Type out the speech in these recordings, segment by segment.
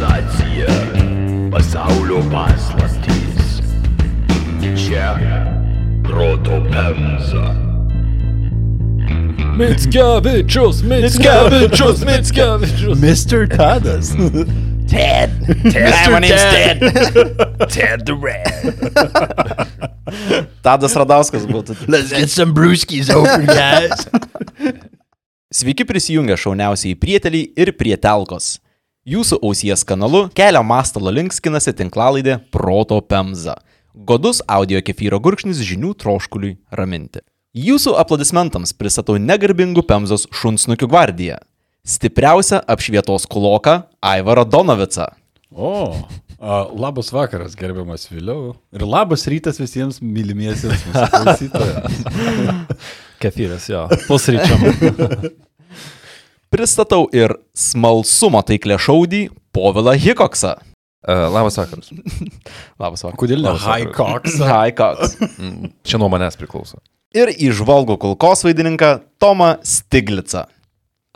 Civilizacija, pasaulio paslaptys. Čia proto pemza. Mickevičius, Mickevičius, Mickevičius. Mr. Tadas. Ted. Ted. My name's Ted. Ted the Red. Tadas Radauskas būtų. Let's get some brewskis open, guys. Sveiki prisijungę šauniausiai prieteliai ir prietelkos. Jūsų ausies kanalu kelio mastalo link skinasi tinklalaidė Proto Pemza. Godus audio kefyro gurkšnis žinių troškuliui raminti. Jūsų aplodismentams pristatau negarbingų Pemzos šunsnukių gvardiją. Stipriausią apšvietos kuloką Aivarą Donovicą. O, a, labas vakaras, gerbiamas Vėliau. Ir labas rytas visiems mylimiesiems mūsų klausytojams. Kefyras, jo, pusryčiam. Pristatau ir smalsumo taiklę šaudį Povilą Hikoksą. Uh, labas vakaras. Labas vakaras. Kodėl ne? Labas High vakaras. Cox. Hi, Cox. Mm, Čia nuo manęs priklauso. Ir išvalgų kulkos vaidininką Tomą Stiglicą.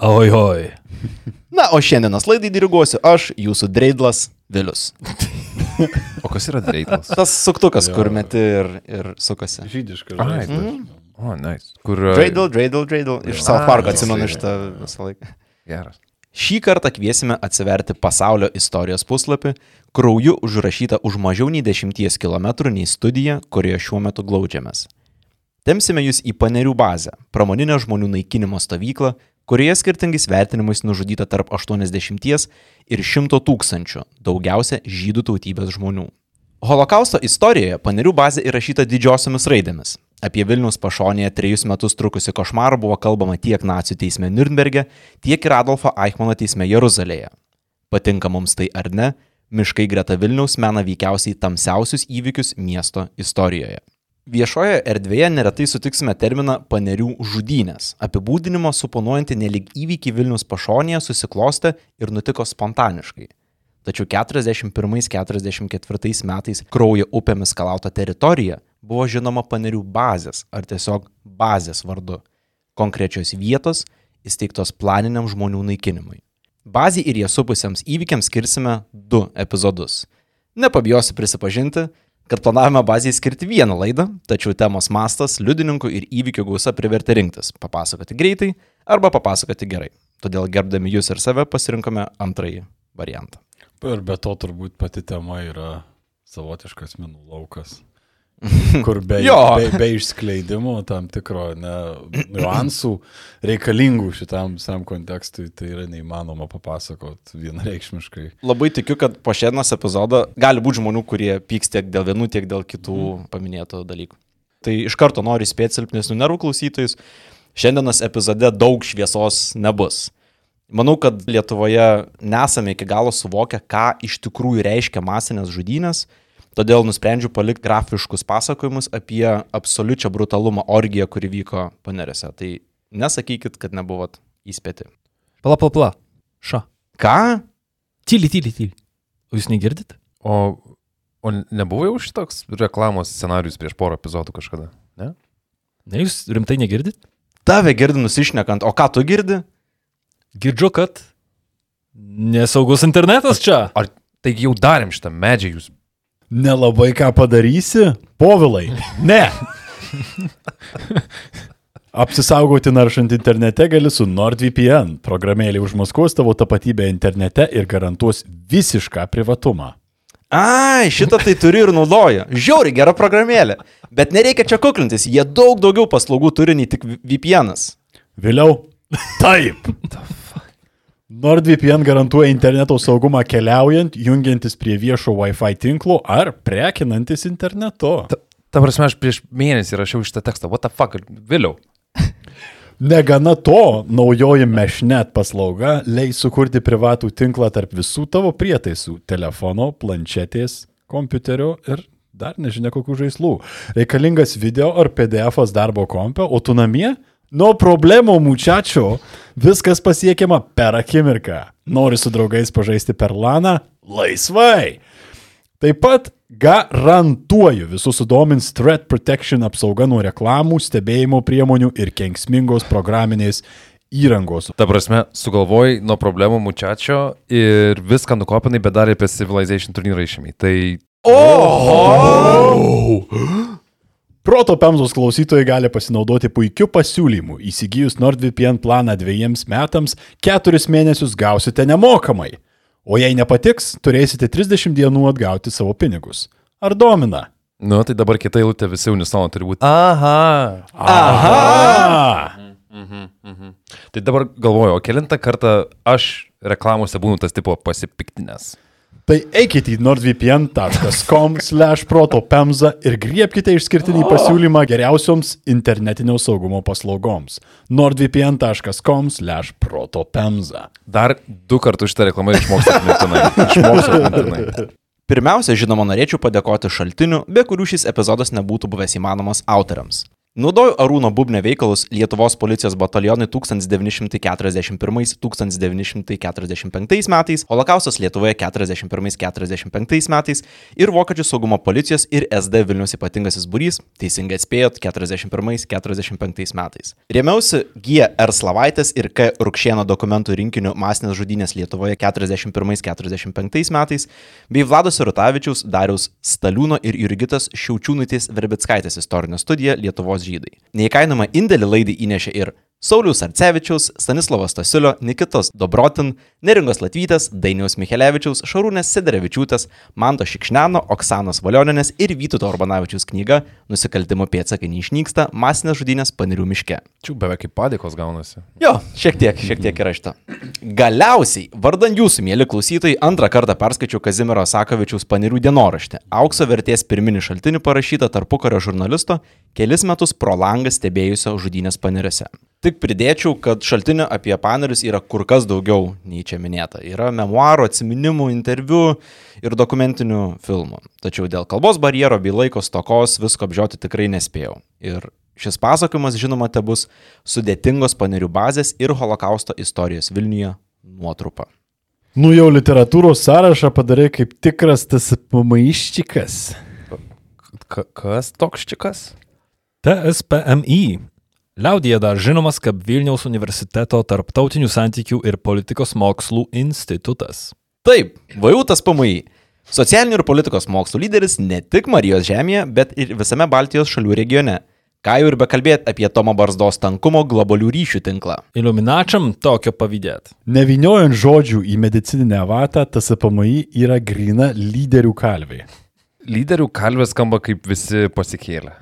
Oi, oi. Na, o šiandienos laidai diriguosiu aš, jūsų dreidlas Vilius. O kas yra dreitlas? Tas suktukas, Jo. kur meti ir, ir sukasi. Žydiškas. Ai, žodis. O, nice. Kur... uh, Dreidl, dreidl, dreidl. Iš. South Park atsimenu šitą visą laiką. Geras. Šį kartą kviesime atsiverti pasaulio istorijos puslapį, krauju užrašytą už mažiau nei 10 km nei studija, kurioje šiuo metu glaudžiamės. Temsime jūs į panerių bazę, pramoninę žmonių naikinimo stovyklą, kurioje skirtingais vertinimais nužudyta tarp 80 ir 100 tūkstančių, daugiausia žydų tautybės žmonių. Holokausto istorijoje panerių bazė įrašyta didžiosiomis raidėmis. Apie Vilnius pašonėje trejus metus trukusi košmarą buvo kalbama tiek nacijų teisme Nürnberge, tiek ir Adolfo Eichmano teisme Jeruzalėje. Patinka mums tai ar ne, miškai greta Vilniaus mena veikiausiai tamsiausius įvykius miesto istorijoje. Viešoje erdvėje neretai sutiksime terminą panerių žudynės, apibūdinimo suponuojantį nelik įvykį Vilnius pašonėje susiklostė ir nutiko spontaniškai. Tačiau 41-44 metais kraujo upėmis kalauta teritorija buvo žinoma panerių bazės ar tiesiog bazės vardu - konkrečios vietos įsteigtos planiniam žmonių naikinimui. Bazį ir jie supusiems įvykiams skirsime du epizodus. Nepabijosiu prisipažinti, kad planavome bazėje skirti vieną laidą, tačiau temos mastas, liudininkų ir įvykių gausa privertė rinktis - papasakoti greitai arba papasakoti gerai. Todėl gerbdami jūs ir save pasirinkome antrąjį variantą. Ir be to turbūt pati tema yra savotiškas minų laukas. Kur be, be, be išskleidimo tam tikro ne, niuansų reikalingų šitam visam kontekstui, tai yra neįmanoma papasakot vienareikšmiškai. Labai tikiu, kad po šiandienos epizodo gali būti žmonių, kurie pyks tiek dėl vienų, tiek dėl kitų paminėtų dalykų. Tai iš karto noriu įspėti silpnesnių nervų klausytojus. Šiandienos epizode daug šviesos nebus. Manau, kad Lietuvoje nesame iki galo suvokę, ką iš tikrųjų reiškia masinės žudynės, todėl nusprendžiu palikti grafiškus pasakojimus apie absoliučią brutalumą orgiją, kuri vyko panerėse. Tai nesakykit, kad nebuvot įspėti. Pala, pala, pala. Ša. Ką? Tyli, tyli, tyli. O jūs negirdit? O, o nebuvo jau šitoks reklamos scenarius prieš porą epizodų kažkada? Ne? Ne, jūs rimtai negirdit? Tave girdi nusišnekant, o ką tu girdi? Girdžiu, kad nesaugus internetas čia. Ar taigi jau darėm šitą medžią jūs? Nelabai ką padarysi, povilai. Ne. Apsisaugoti naršant internete gali su NordVPN. Programėlė užmaskuos tavo tapatybę internete ir garantuos visišką privatumą. Ai, šitą tai turi ir naudoja. Žiauri gera programėlė. Bet nereikia čia kuklintis, jie daug daugiau paslaugų turi nei tik VPN'as. Vėliau. Taip. NordVPN garantuoja interneto saugumą keliaujant, jungiantis prie viešo Wi-Fi tinklo ar prekinantis internetu. Ta prasme, aš prieš mėnesį rašiau šitą tekstą. What the fuck? Vėliau. Negana to, naujoji Meshnet paslauga leis sukurti privatų tinklą tarp visų tavo prietaisų - telefono, planšetės, kompiuterio ir dar nežinia kokių žaislų. Reikalingas video ar PDF darbo kompio, o tu namie? Nuo problemų mučiačio viskas pasiekiama per akimirką. Nori su draugais pažaisti per laną? Laisvai. Taip pat garantuoju visus sudomins Threat Protection apsauga nuo reklamų, stebėjimo priemonių ir kenksmingos programinės įrangos. Ta prasme, sugalvojai nuo problemų mučiačio ir viską nukopinai, bet dar apie Civilization turnyrą išėmė. Tai Proto Pemzos klausytojai gali pasinaudoti puikiu pasiūlymu. Įsigijus NordVPN planą dviejiems metams, keturis mėnesius gausite nemokamai. O jei nepatiks, turėsite 30 dienų atgauti savo pinigus. Ar domina? Nu, tai dabar kita eilutė visi unisono turi būti. Aha. Aha! Tai dabar galvoju, o kilintą kartą aš reklamose būnu tas tipo pasipiktinės. Tai eikite į nordvpn.com slash protopemza ir griebkite išskirtinį pasiūlymą geriausioms internetinio saugumo paslaugoms. nordvpn.com slash protopemza. Dar du kartus šitą reklamą išmoksiu atmintinai. Išmoksiu atmintinai. Pirmiausia, žinoma, norėčiau padėkoti šaltinių, be kurių šis epizodas nebūtų buvęs įmanomas autoriams. Naudoju Arūno Bubnio veikalus Lietuvos policijos batalionai 1941-1945 metais, Holokaustas Lietuvoje 41-45 metais ir Vokiečių saugumo policijos ir SD Vilnius ypatingasis būrys, teisingai atspėjot, 41-45 metais. Rėmiausi GR Slavaitės ir K. Rukšieno dokumentų rinkiniu masinės žudynės Lietuvoje 41-45 metais, bei Vlados Rutavičiaus, Dariaus Staliūno ir Jurgitas Šiaučiūnaitės Verbitskaitės istorinė studija Lietuvos žydai. Neįkainamą indėlį laidai įnešė ir Saulius Arcevičiaus, Stanislavas Stasiulio, Nikitos Dobrotin, Neringos Latvytės, Dainiaus Michelevičiaus, Šarūnės Sederevičiūtės, Manto Šikšneno, Oksanos Valioninės ir Vytuto Urbanavičiaus knyga Nusikaltimo pėtsakai neišnyksta - masinės žudynės panirių miške. Čia beveik kaip padėkos gaunasi. Jo, šiek tiek, šiek tiek yra šito. Galiausiai, vardan jūsų, mėly klausytojai, antrą kartą perskaičiau Kazimiero Sakovičiaus panirių dienoraštį. Aukso vertės pirminį šaltinį parašytą tarpukario žurnalisto, kelis metus pro langą stebėjusio žudynės paniriuose. Tik pridėčiau, kad šaltinių apie panerius yra kur kas daugiau nei čia minėta. Yra memoarų, atsiminimų, interviu ir dokumentinių filmų. Tačiau dėl kalbos barjero bei laiko stokos visko apžioti tikrai nespėjau. Ir šis pasakojimas, žinoma, te bus sudėtingos panerių bazės ir holokausto istorijos Vilniuje nuotrupa. Nu jau literatūros sąrašą padarai kaip tikras tas pamaiščikas. Ka kas toks čikas? TSPMI. Liaudėje dar žinomas kaip Vilniaus universiteto tarptautinių santykių ir politikos mokslų institutas. Taip, Vajutas PMI. Socialinių ir politikos mokslų lyderis ne tik Marijos žemėje, bet ir visame Baltijos šalių regione. Ką jau ir bekalbėti apie Tomo Barzdos tankumo globalių ryšių tinklą. Iluminačiam tokio pavydėt. Neviniojant žodžių į medicininę vatą, tas PMI yra grina lyderių kalviai. Lyderių kalvės skamba kaip visi pasikėlė.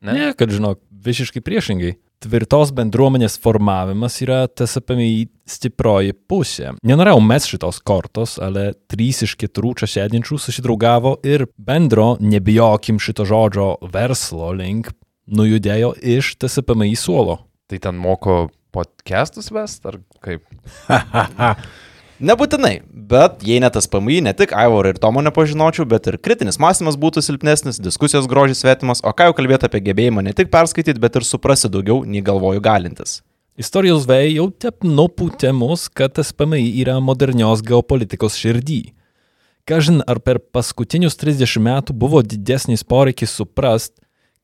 Ne? ne, kad žinok, visiškai priešingai. Tvirtos bendruomenės formavimas yra TSPMI stiproji pusė. Nenorėjau mes šitos kortos, ale trys iš keturių čia sėdinčių susidraugavo ir bendro, nebijokim šito žodžio, verslo link nujudėjo iš TSPMI suolo. Tai ten moko podcastus vest, ar kaip? Nebūtinai, bet jei net tas PMI, ne tik Aivorą ir Tomo nepažinočiau, bet ir kritinis mąstymas būtų silpnesnis, diskusijos grožis svetimas, o ką jau kalbėti apie gebėjimą ne tik perskaityti, bet ir suprasti daugiau, nei galvoju galintis. Istorijos vėjai jau tep nupūtė mus, kad tas PMI yra modernios geopolitikos širdį. Kažin ar per paskutinius 30 metų buvo didesnis poreikis suprast,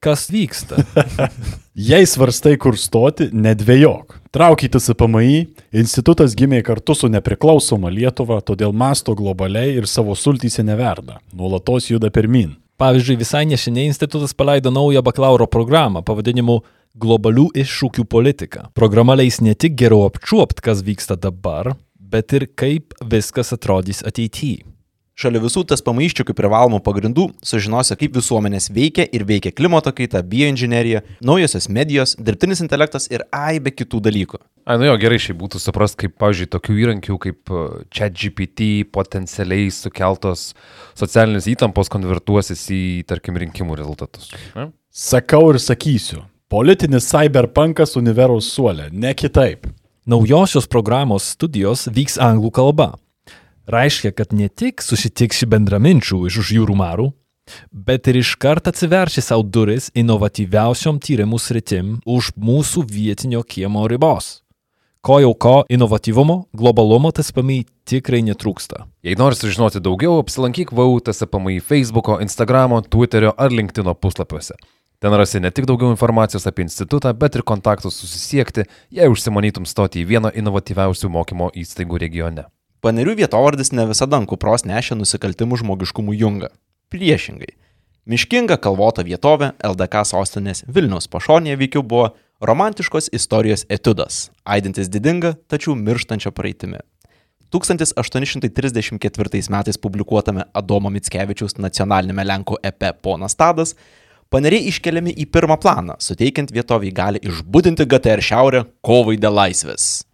kas vyksta. Jei svarstai, kur stoti, nedvėjok. Traukytis į PMI, institutas gimė kartu su nepriklausoma Lietuva, todėl masto globaliai ir savo sultyse neverda. Nuolatos juda pirmin. Pavyzdžiui, visai neseniai institutas paleido naują bakalauro programą pavadinimu Globalių iššūkių politika. Programa leis ne tik geriau apčiuopt, kas vyksta dabar, bet ir kaip viskas atrodys ateityje. Šalia visų tas pamaiščių kaip privalomų pagrindų sužinosi, kaip visuomenės veikia ir veikia klimato kaita, bioinžinerija, naujosios medijos, dirbtinis intelektas ir aibe kitų dalykų. Ai, nu jo, gerai šiai būtų suprast, kaip, pavyzdžiui, tokių įrankių kaip ChatGPT potencialiai sukeltos socialinės įtampos konvertuosis į, tarkim, rinkimų rezultatus. Ne? Sakau ir sakysiu. Politinis cyberpunkas univeros suolė, ne kitaip. Naujosios programos studijos vyks anglų kalba. Reiškia, kad ne tik susitiksi bendraminčių iš už jūrų marų, bet ir iškart atsiverši savo duris inovatyviausiom tyrimų sritim už mūsų vietinio kiemo ribos. Ko jau ko, inovatyvumo, globalumo TSPMI tikrai netrūksta. Jei nori sužinoti daugiau, apsilankyk VAU TSPMI Facebook'o, Instagram'o, Twitter'o ar LinkedIn'o puslapiuose. Ten rasi ne tik daugiau informacijos apie institutą, bet ir kontaktus susisiekti, jei užsimanytum stoti į vieną inovatyviausių mokymo įstaigų regione. Panerių vietovardis ne visada ant kupros nešė nusikaltimų žmogiškumų jungą. Priešingai. Miškinga kalvota vietovė LDK sostinės Vilniaus pašonėje veikiau buvo romantiškos istorijos etudas, aidintis didinga, tačiau mirštančia praeitimi. 1834 metais publikuotame Adomo Mickevičiaus nacionalinėme Lenkų EP Ponas Tadas paneriai iškeliami į pirmą planą, suteikiant vietoviai gali išbudinti GTR šiaurę kovai dėl laisvės.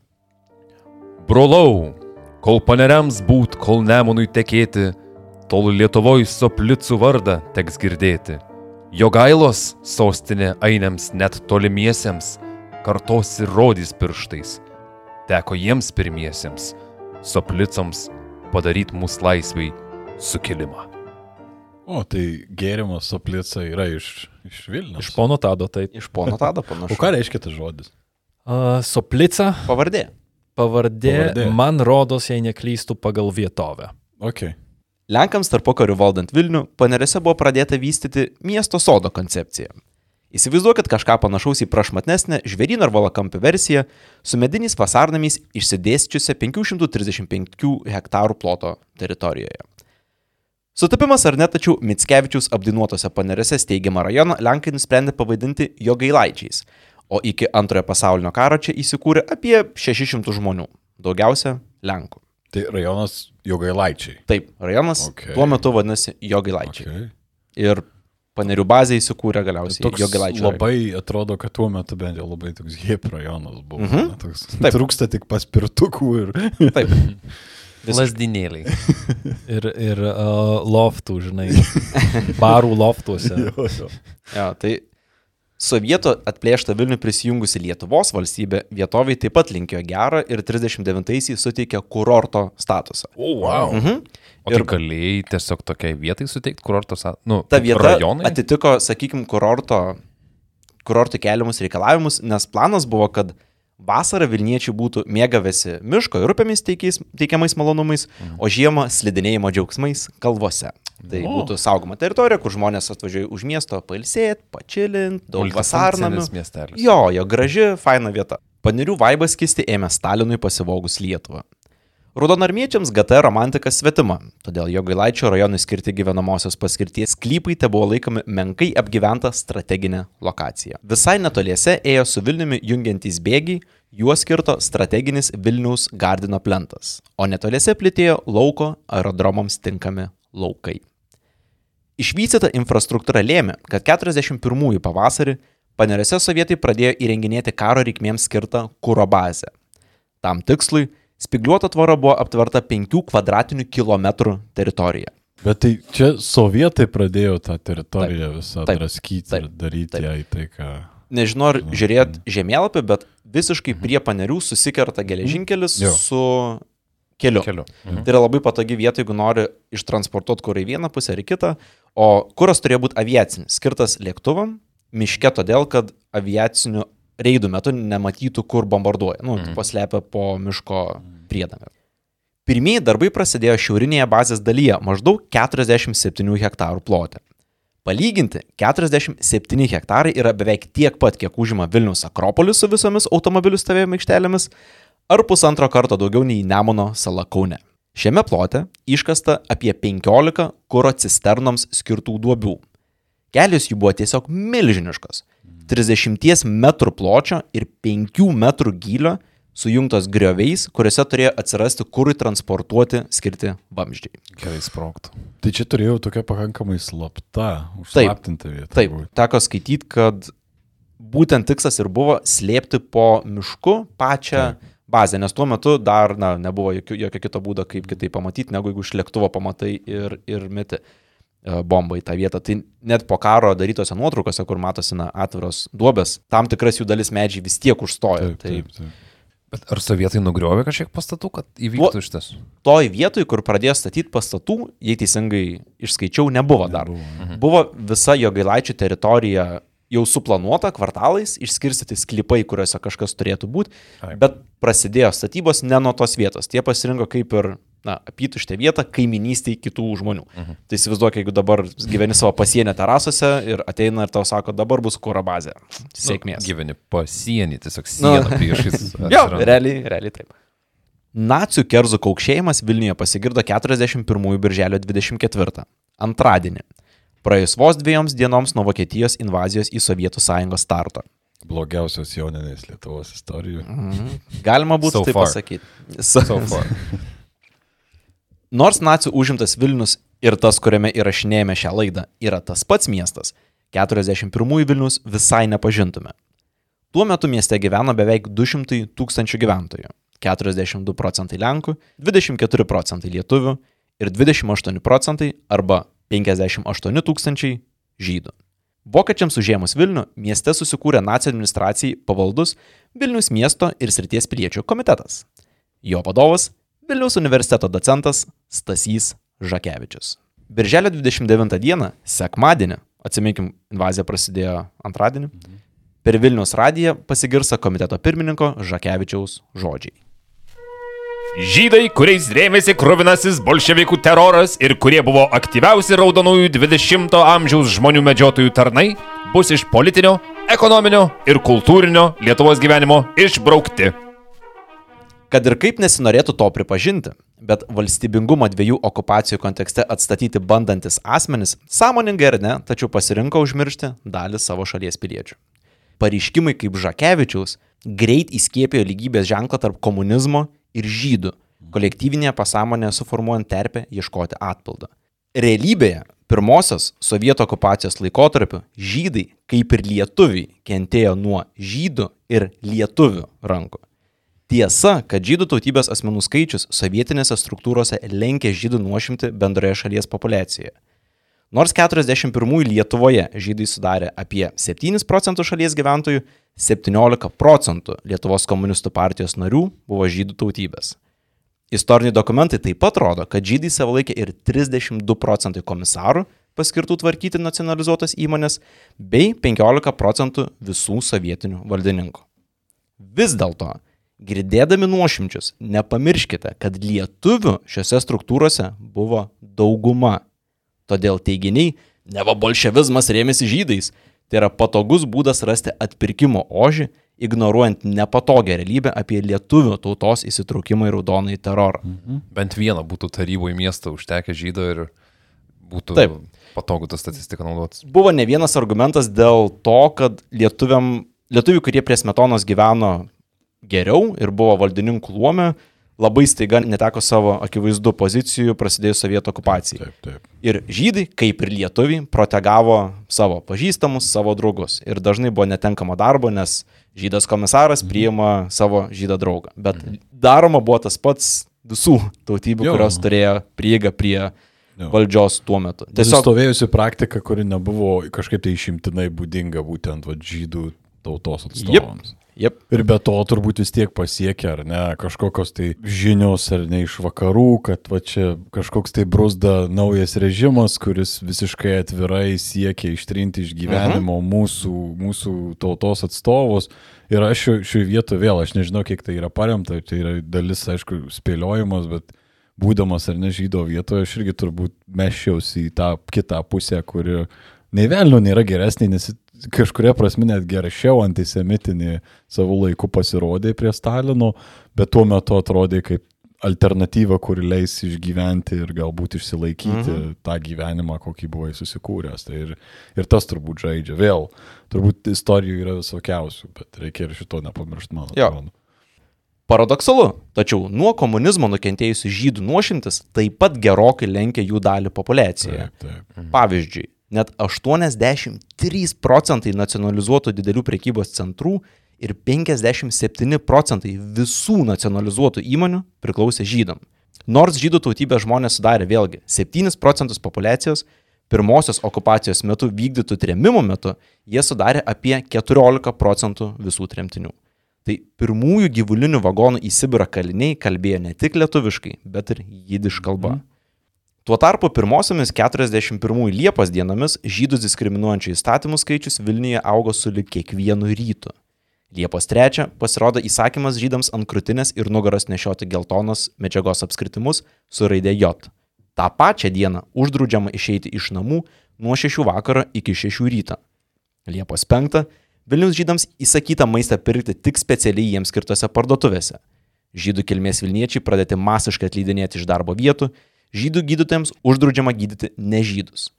Brolau, kol paneriams būt, kol nemonui tekėti, tol Lietuvoj soplicų vardą teks girdėti. Jogailos sostinė ainiams net tolimiesiems, kartos ir rodys pirštais. Teko jiems pirmiesiems, soplicoms, padaryti mūsų laisvai sukilimą. O, tai gėrimas soplica yra iš, iš Vilnius. Iš pono Tado, taip. Iš pono tada O panašu. ką reiškia tas žodis? Uh, Soplica, Pavardė. Pavardė, Pavardė. man rodos, jei neklystų pagal vietovę. Ok. Lenkams tarp pokarių valdant Vilnių, panerėse buvo pradėta vystyti miesto sodo koncepciją. Įsivaizduokit kažką panašaus į prašmatnesnę žvėryno ar valakampių versiją su mediniais vasarnamiais išsidėsčiusią 535 hektarų ploto teritorijoje. Sutapimas ar ne, tačiau Mitskevičiaus apdinuotose panerėse steigiamą rajoną Lenkai nusprendė pavadinti Jogailaičiais, o iki antrojo pasaulinio karo čia įsikūrė apie 600 žmonių, daugiausia Lenkų. Tai rajonas Jogailaičiai. Taip, rajonas Ok. okay. tuo metu vadinasi Jogailaičiai. Okay. Ir panerių bazė įsikūrė galiausiai Toks Jogailaičiai. labai atrodo, kad tuo metu bent jau labai toks hip rajonas buvo. Mhm. Mhm. Toks, Taip. trūksta tik paspirtukų ir... Taip. Visiškai. Lasdinėliai. Ir, ir uh, loftų, žinai, barų loftuose. Jo, jo. Ja, tai sovietų atplėšta Vilnių prisijungusi Lietuvos valstybė vietoviai taip pat linkėjo gerą ir 39-aisiais suteikė kurorto statusą. O, wow. Mhm. O ir Ir- galėjai tiesiog tokiai vietai suteikti kurortos, nu, Ta vieta rajonai. atitiko, sakykime, kurorto, kurorto keliamus reikalavimus, nes planas buvo, kad vasarą Vilniečiai būtų mėgavęsi miško ir upėmis teikiais, teikiamais malonumais, o žiemą slidinėjimo džiaugsmais kalvose. Tai O. būtų saugoma teritorija, kur žmonės atvažiuoja už miesto pailsėti, pačilinti, daug vasarnamių. Jo, jo, graži, faina vieta. Panirių vaibas kisti ėmė Stalinui pasivogus Lietuvą. Raudonarmiečiams GT romantika svetima, todėl jo gailaičio rajonui skirti gyvenamosios paskirties sklypai te buvo laikomi menkai apgyventa strateginė lokacija. Visai netoliese ėjo su Vilniumi jungiantys bėgiai, juos skirto strateginis Vilniaus Gardino plentas, o netoliese plėtėjo lauko aerodromams tinkami laukai. Išvystyta infrastruktūra lėmė, kad 41-ųjų pavasarį Panerėse sovietai pradėjo įrenginėti karo reikmėms skirtą kūro bazę. Tam tikslui spigliuota tvora buvo aptverta 5 kvadratinių kilometrų teritorija. Bet tai čia sovietai pradėjo tą teritoriją visą Taip. draskyti ir Taip. daryti Taip. ją į tai, ką... Nežinau, ar žiūrėt žemėlapį, bet visiškai prie panerių susikerta geležinkelis Jo. su keliu. Keliu. Mhm. Tai yra labai patogi vieta, jeigu nori ištransportuoti kurą į vieną pusę ar į kitą, o kuras turėjo būti aviacinis, skirtas lėktuvam, miške todėl, kad aviacinių reidų metu nematytų, kur bombarduoja, nu, Mhm. paslepia po miško priedangą. Pirmieji darbai prasidėjo šiaurinėje bazės dalyje, maždaug 47 hektarų plote. Palyginti, 47 hektarai yra beveik tiek pat, kiek užima Vilnius Akropolis su visomis automobilių stovėjimo aikštelėmis, ar pusantro karto daugiau nei Nemono sala Kaune. Šiame plote iškasta apie 15 kūro cisternoms skirtų duobių. Kelios jų buvo tiesiog milžiniškos - 30 m pločio ir 5 m gylio, sujungtos grioviais, kuriuose turėjo atsirasti kūrui transportuoti skirti vamzdžiai. Gerai sproktų. Tai čia turėjau tokia pakankamai slapta, užslaptinta vieta. Taip, būt. teko skaityti, kad būtent tikslas ir buvo slėpti po mišku pačią bazę, nes tuo metu dar na, nebuvo jokio, jokio kito būdo, kaip kitaip pamatyti, negu jeigu iš lėktuvo pamatai ir, ir meti bombą į tą vietą. Tai net po karo darytose nuotraukose, kur matosi na, atviros duobės, tam tikras jų dalis medžiai vis tiek užstojo. Taip, Tai taip, taip. Bet ar sovietai nugriovė kažkiek pastatų, kad įvyktų šitas? toj vietoj, kur pradėjo statyti pastatų, jei teisingai išskaičiau, nebuvo dar. Nebuvo. Buvo visa jo gailaičių teritorija jau suplanuota kvartalais, išskirstyti sklypai, kuriuose kažkas turėtų būti, bet prasidėjo statybos ne nuo tos vietos. Tie pasirinko kaip ir na, apytuštę vietą kaiminystėje kitų žmonių. Mhm. Tai įsivaizduok, jeigu dabar gyveni savo pasienio terasose ir ateina ir tau sako, dabar bus kūro bazė. Sėkmės. Nu, gyveni pasienį, tiesiog Nu. sieną priešais. Jo, realiai, realiai taip. Nacių kerzų kaukšėjimas Vilniuje pasigirdo 41 birželio 24, antradienį, praėjus vos dviejoms dienoms nuo Vokietijos invazijos į Sovietų sąjungos starto. Blogiausios jauninės Lietuvos istorijų. Galima būtų so taip far. pasakyti. So, So far. Nors nacijų užimtas Vilnius ir tas, kuriame įrašinėjame šią laidą, yra tas pats miestas, 41 Vilnius visai nepažintume. Tuo metu mieste gyveno beveik 200 tūkstančių gyventojų - 42 procentai Lenkų, 24 procentai Lietuvių ir 28 procentai arba 58 tūkstančiai Žydų. Vokiečiams užėmus Vilnių, mieste susikūrė nacijų administracijai pavaldus Vilnius miesto ir srities piliečių komitetas. Jo vadovas - Vilniaus universiteto docentas Stasys Žakevičius. Birželio 29 dieną, sekmadienį, atsiminkim, invazija prasidėjo antradienį, per Vilniaus radiją pasigirsa komiteto pirmininko Žakevičiaus žodžiai. Žydai, kuriais rėmėsi kruvinasis bolševikų teroras ir kurie buvo aktyviausi raudonųjų 20-ojo amžiaus žmonių medžiotojų tarnai, bus iš politinio, ekonominio ir kultūrinio Lietuvos gyvenimo išbraukti. Kad ir kaip nesinorėtų to pripažinti, bet valstybingumą dviejų okupacijų kontekste atstatyti bandantis asmenys, sąmoningai ar ne, tačiau pasirinko užmiršti dalį savo šalies piliečių. Pareiškimai kaip Žakevičiaus greit įskiepijo lygybės ženklą tarp komunizmo ir žydų, kolektyvinėje pasąmonėje suformuojant terpę ieškoti atpildo. Realybėje, pirmosios sovietų okupacijos laikotarpiu žydai, kaip ir lietuviai, kentėjo nuo žydų ir lietuvių rankų. Tiesa, kad žydų tautybės asmenų skaičius sovietinėse struktūrose lenkė žydų nuošimti bendroje šalies populiacijoje. Nors 41 Lietuvoje žydai sudarė apie 7 procentų šalies gyventojų, 17 procentų Lietuvos komunistų partijos narių buvo žydų tautybės. Istoriniai dokumentai taip pat rodo, kad žydai savo laikė ir 32 procentai komisarų paskirtų tvarkyti nacionalizuotas įmonės, bei 15 procentų visų sovietinių valdininkų. Vis dėlto, girdėdami nuošimčius, nepamirškite, kad lietuvių šiuose struktūrose buvo dauguma. Todėl teiginiai, neva bolševizmas rėmėsi žydais, tai yra patogus būdas rasti atpirkimo ožį, ignoruojant nepatogią realybę apie lietuvių tautos įsitraukimą į raudonąjį terorą. Bent vieną būtų taryboje miesto užtekę žydo ir būtų Taip. patogu tą statistiką naudotis. Buvo ne vienas argumentas dėl to, kad lietuviam, lietuvių, kurie prie smetonos gyveno geriau ir buvo valdininkų luome, labai staiga neteko savo akivaizdų pozicijų prasidėjus sovietų okupacijai. Taip, taip. Ir žydai, kaip ir lietuviai, protegavo savo pažįstamus, savo draugus. Ir dažnai buvo netenkama darbo, nes žydas komisaras priima savo žydą draugą. Bet daroma buvo tas pats visų tautybių, Jo. kurios turėjo prieigą prie Jo. valdžios tuo metu. Tiesiog stovėjusi praktika, kuri nebuvo kažkaip tai išimtinai būdinga būtent va, žydų tautos atstovams. Jep. Ir be to turbūt vis tiek pasiekia, ar ne, kažkokios tai žinios, ar ne iš vakarų, kad va čia kažkoks tai brusda naujas režimas, kuris visiškai atvirai siekia ištrinti iš gyvenimo mūsų, mūsų tautos atstovus. Ir aš šioje vietoje vėl, aš nežinau, kiek tai yra paremta, tai yra dalis, aišku, spėliojimas, bet būdamas ar ne žydo vietoje, aš irgi turbūt mešiausi į tą kitą pusę, kuri nei velnio nėra geresnė, nes kažkuria prasme net geršiau antisemitinį savo laiku pasirodė prie Stalino, bet tuo metu atrodė kaip alternatyva, kuri leis išgyventi ir galbūt išsilaikyti mhm. tą gyvenimą, kokį buvai susikūręs. Tai ir, ir tas turbūt žaidžia. Vėl, turbūt istorijų yra visokiausių, bet reikia ir šito nepamiršti, man Jo. atrodo. Paradoksalu, tačiau nuo komunizmo nukentėjusių žydų nuošimtis taip pat gerokai lenkia jų dalį populiacijoje. Taip, taip. Pavyzdžiui, net 83 procentai nacionalizuotų didelių prekybos centrų ir 57 procentai visų nacionalizuotų įmonių priklausė žydam. Nors žydų tautybės žmonės sudarė vėlgi 7 procentus populacijos, pirmosios okupacijos metu vykdytų tremimų metu jie sudarė apie 14 procentų visų tremtinių. Tai pirmųjų gyvulinių vagonų į Sibirą kaliniai kalbėjo ne tik lietuviškai, bet ir jidiš kalba. Tuo tarpu pirmosiomis 41 Liepos dienomis žydus diskriminuojančių įstatymų skaičius Vilniuje augo su lik kiekvienu rytu. Liepos 3 pasirodo įsakymas žydams ant krūtinės ir nugaros nešioti geltonos medžiagos apskritimus su raidė J. Ta pačią dieną uždraudžiama išeiti iš namų nuo 6 vakaro iki 6 ryto. Liepos 5 Vilnius žydams įsakyta maistą pirkti tik specialiai jiems skirtose parduotuvėse. Žydų kilmės Vilniečiai pradėti masiškai atleidinėti iš darbo vietų, žydų gydytojams uždraudžiama gydyti nežydus.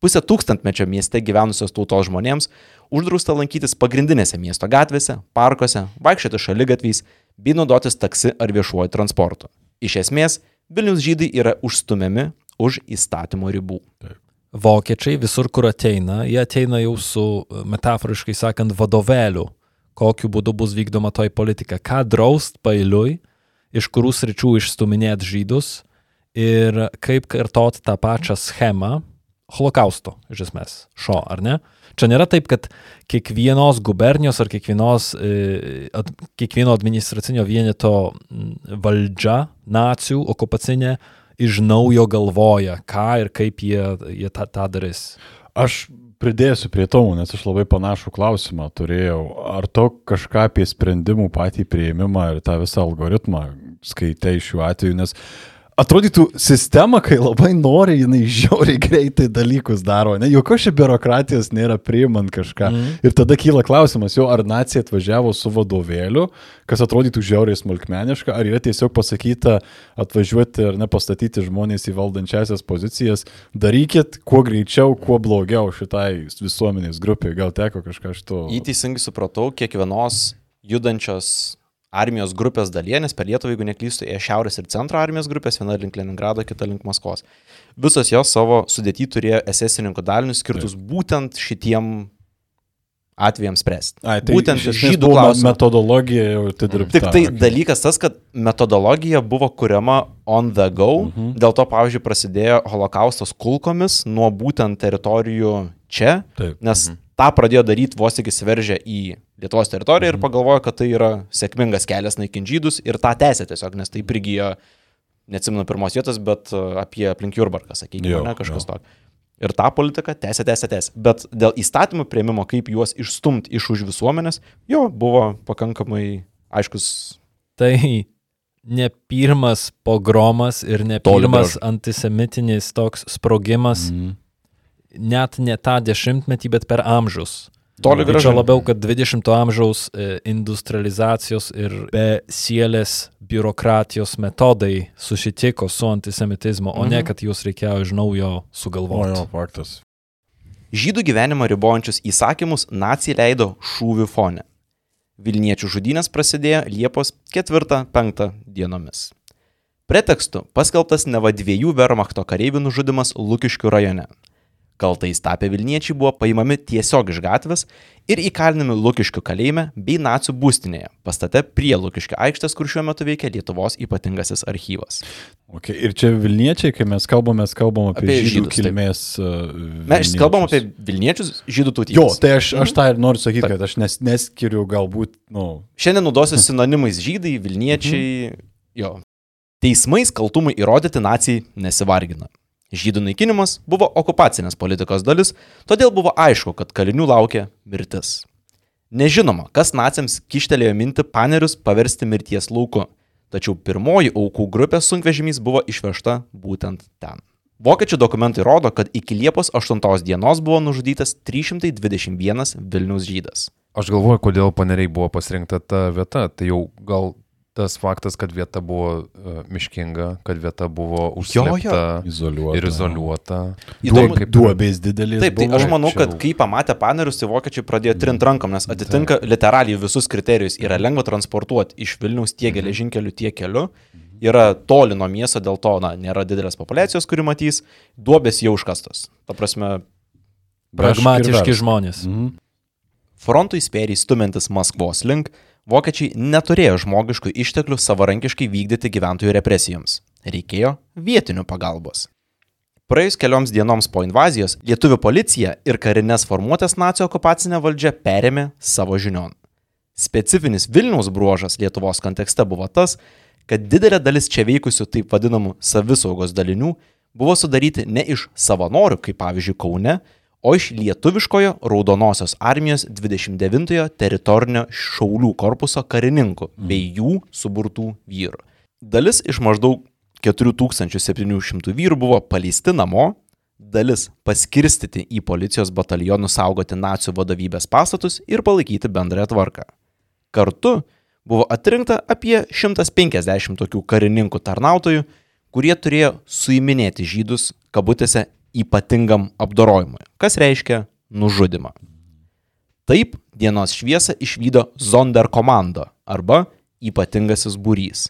Pusę tūkstantmečio mieste gyvenusios tautos žmonėms uždrausta lankytis pagrindinėse miesto gatvėse, parkuose, vaikščioti šalygatviais bei naudotis taksi ar viešuoju transportu. Iš esmės, Vilnius žydai yra užstumiami už įstatymo ribų. Vokiečiai visur, kur ateina, jie ateina jau su, metaforiškai sakant, vadovėliu, kokiu būdu bus vykdoma toj politika, ką draust pailiui, iš kurių sričių išstuminėti žydus ir kaip kartot tą pačią schemą holokausto, iš esmės, šio, ar ne? Čia nėra taip, kad kiekvienos gubernijos ar kiekvienos, e, ad, kiekvieno administracinio vieneto valdžia, nacijų, okupacinė, iš naujo galvoja, ką ir kaip jie, jie tą, tą darys. Aš pridėsiu prie to, nes aš labai panašų klausimą turėjau. Ar to kažką apie sprendimų patį prieimimą ir tą visą algoritmą skaitai šiuo atveju, nes atrodytų sistema, kai labai nori, jinai žiauriai greitai dalykus daro, ne, jokios čia biurokratijos nėra priimant kažką. Mm. Ir tada kyla klausimas, jo ar nacija atvažiavo su vadovėliu, kas atrodytų žiauriai smulkmeniška, ar yra tiesiog pasakyta atvažiuoti ar nepastatyti žmonės į valdančiasias pozicijas, darykit kuo greičiau, kuo blogiau šitai visuomenės grupiai, gal teko kažką iš to. Įteisingai supratau, kiekvienos judančios armijos grupės dalyje, nes per Lietuvą, jeigu neklystu, ėjo šiaurės ir centro armijos grupės, viena link Leningrado, kita link Maskvos. Visos jos savo sudėtį turėjo esesininkų dalinius skirtus Taip. būtent šitiem atvejams spręsti. Ai, tai būtent iš žydų buvo klausimas. metodologija jau atidirbta. Tik tai okei. dalykas tas, kad metodologija buvo kuriama on the go, mhm. dėl to, pavyzdžiui, prasidėjo holokaustas kulkomis nuo būtent teritorijų čia, Taip. nes mhm. tą pradėjo daryti vos tik įsiveržę į Lietuvos teritoriją Mhm. ir pagalvojo, kad tai yra sėkmingas kelias naikinti žydus ir tą tęsė tiesiog, nes tai prigijo, neatsimenu pirmos vietos, bet uh, apie aplink Jurbarką, sakykime, ne kažkas tokio. Ir tą politiką tęsė, tęsė, tęsė. Bet dėl įstatymų prieimimo, kaip juos išstumti iš už visuomenės, jo buvo pakankamai aiškus Tai ne pirmas pogromas ir ne pirmas antisemitinis toks sprogimas, Mhm. net ne tą dešimtmetį, bet per amžius. Toli gražu. Čia labiau, kad 20-ojo amžiaus e, industrializacijos ir be sielės biurokratijos metodai susitiko su antisemitizmu, o ne Mhm. kad juos reikėjo iš naujo O sugalvoti. jo, faktas. Žydų gyvenimą ribojančius įsakymus nacijai leido šūvių fone. Vilniečių žudynės prasidėjo Liepos 4-5 dienomis. Pretekstu paskelbtas neva dviejų Wehrmachto kareivių nužudimas Lukiškių rajone. Kaltais tapę Vilniečiai buvo paimami tiesiog iš gatvės ir įkalinami Lukiškių kalėjime bei nacijų būstinėje, pastate prie Lukiškių aikštės, kur šiuo metu veikia Lietuvos ypatingasis archyvas. Okay. Ir čia Vilniečiai, kai mes kalbame, mes kalbame apie, Apie žydų kilmės. uh, Mes kalbam apie Vilniečius žydų tautybės. Jo, tai aš, aš tą ir noriu sakyti, kad aš nes, neskiriu galbūt, nu, Šiandien naudosiu sinonimais žydai, Vilniečiai. Jo. Teismais kaltumui įrodyti nacijai nesivargina. Žydų naikinimas buvo okupacinės politikos dalis, todėl buvo aišku, kad kalinių laukia mirtis. Nežinoma, kas naciams kištelėjo minti panerius paversti mirties lauku, tačiau pirmoji aukų grupė sunkvežimys buvo išvežta būtent ten. Vokiečių dokumentai rodo, kad iki Liepos 8 dienos buvo nužudytas 321 Vilniaus žydas. Aš galvoju, kodėl paneriai buvo pasirinkta ta vieta. Tai jau gal tas faktas, kad vieta buvo uh, miškinga, kad vieta buvo užslėpta izoliuota. ir izoliuota. Įdomu- Kaip Duobės didelės. Taip, tai buvo. aš manau, kad kai pamatė panerius, tai vokiečiai pradėjo trint rankom, nes atitinka literaliai visus kriterijus. Yra lengva transportuoti iš Vilniaus tiek geležinkeliu, tiek keliu. Yra toli nuo miesto, dėl to na, nėra didelės populiacijos, kuri matys. Duobės jau užkastos. Ta prasme, Pragmatiški žmonės. Mhm. frontui spėriai stumintis Maskvos link, vokiečiai neturėjo žmogiškų išteklių savarankiškai vykdyti gyventojų represijoms. Reikėjo vietinių pagalbos. Praėjus kelioms dienoms po invazijos, lietuvių policija ir karinės formuotės nacijų okupacinė valdžia perėmė savo žinion. Specifinis Vilniaus bruožas Lietuvos kontekste buvo tas, kad didelė dalis čia veikusių taip vadinamų savisaugos dalinių buvo sudaryti ne iš savanorių, kaip pavyzdžiui Kaune, o iš lietuviškojo Raudonosios armijos 29-ojo teritorinio šaulių korpuso karininkų bei jų suburtų vyrų. Dalis iš maždaug 4700 vyrų buvo paleisti namo, dalis paskirstyti į policijos batalionus saugoti nacijų vadovybės pastatus ir palaikyti bendrąją tvarką. Kartu buvo atrinkta apie 150 tokių karininkų tarnautojų, kurie turėjo suiminėti žydus kabutėse ypatingam apdorojimui, kas reiškia nužudimą. Taip dienos šviesą išvydo Zonder komando arba ypatingasis būrys.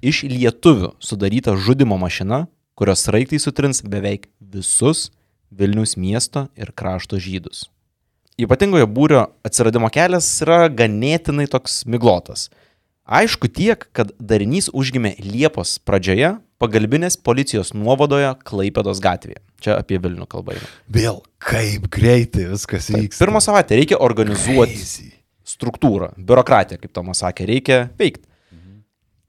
Iš lietuvių sudaryta žudimo mašina, kurios raiktai sutrins beveik visus Vilnius miesto ir krašto žydus. Ypatingojo būrio atsiradimo kelias yra ganėtinai toks miglotas. Aišku tiek, kad darinys užgimė Liepos pradžioje pagalbinės policijos nuovadoje Klaipėdos gatvėje. Čia apie Vilnių kalbą. Vėl kaip greitai viskas vyksta. Pirmą savaitę reikia organizuoti Crazy. struktūrą, biurokratiją, kaip Tomas sakė, reikia veikti.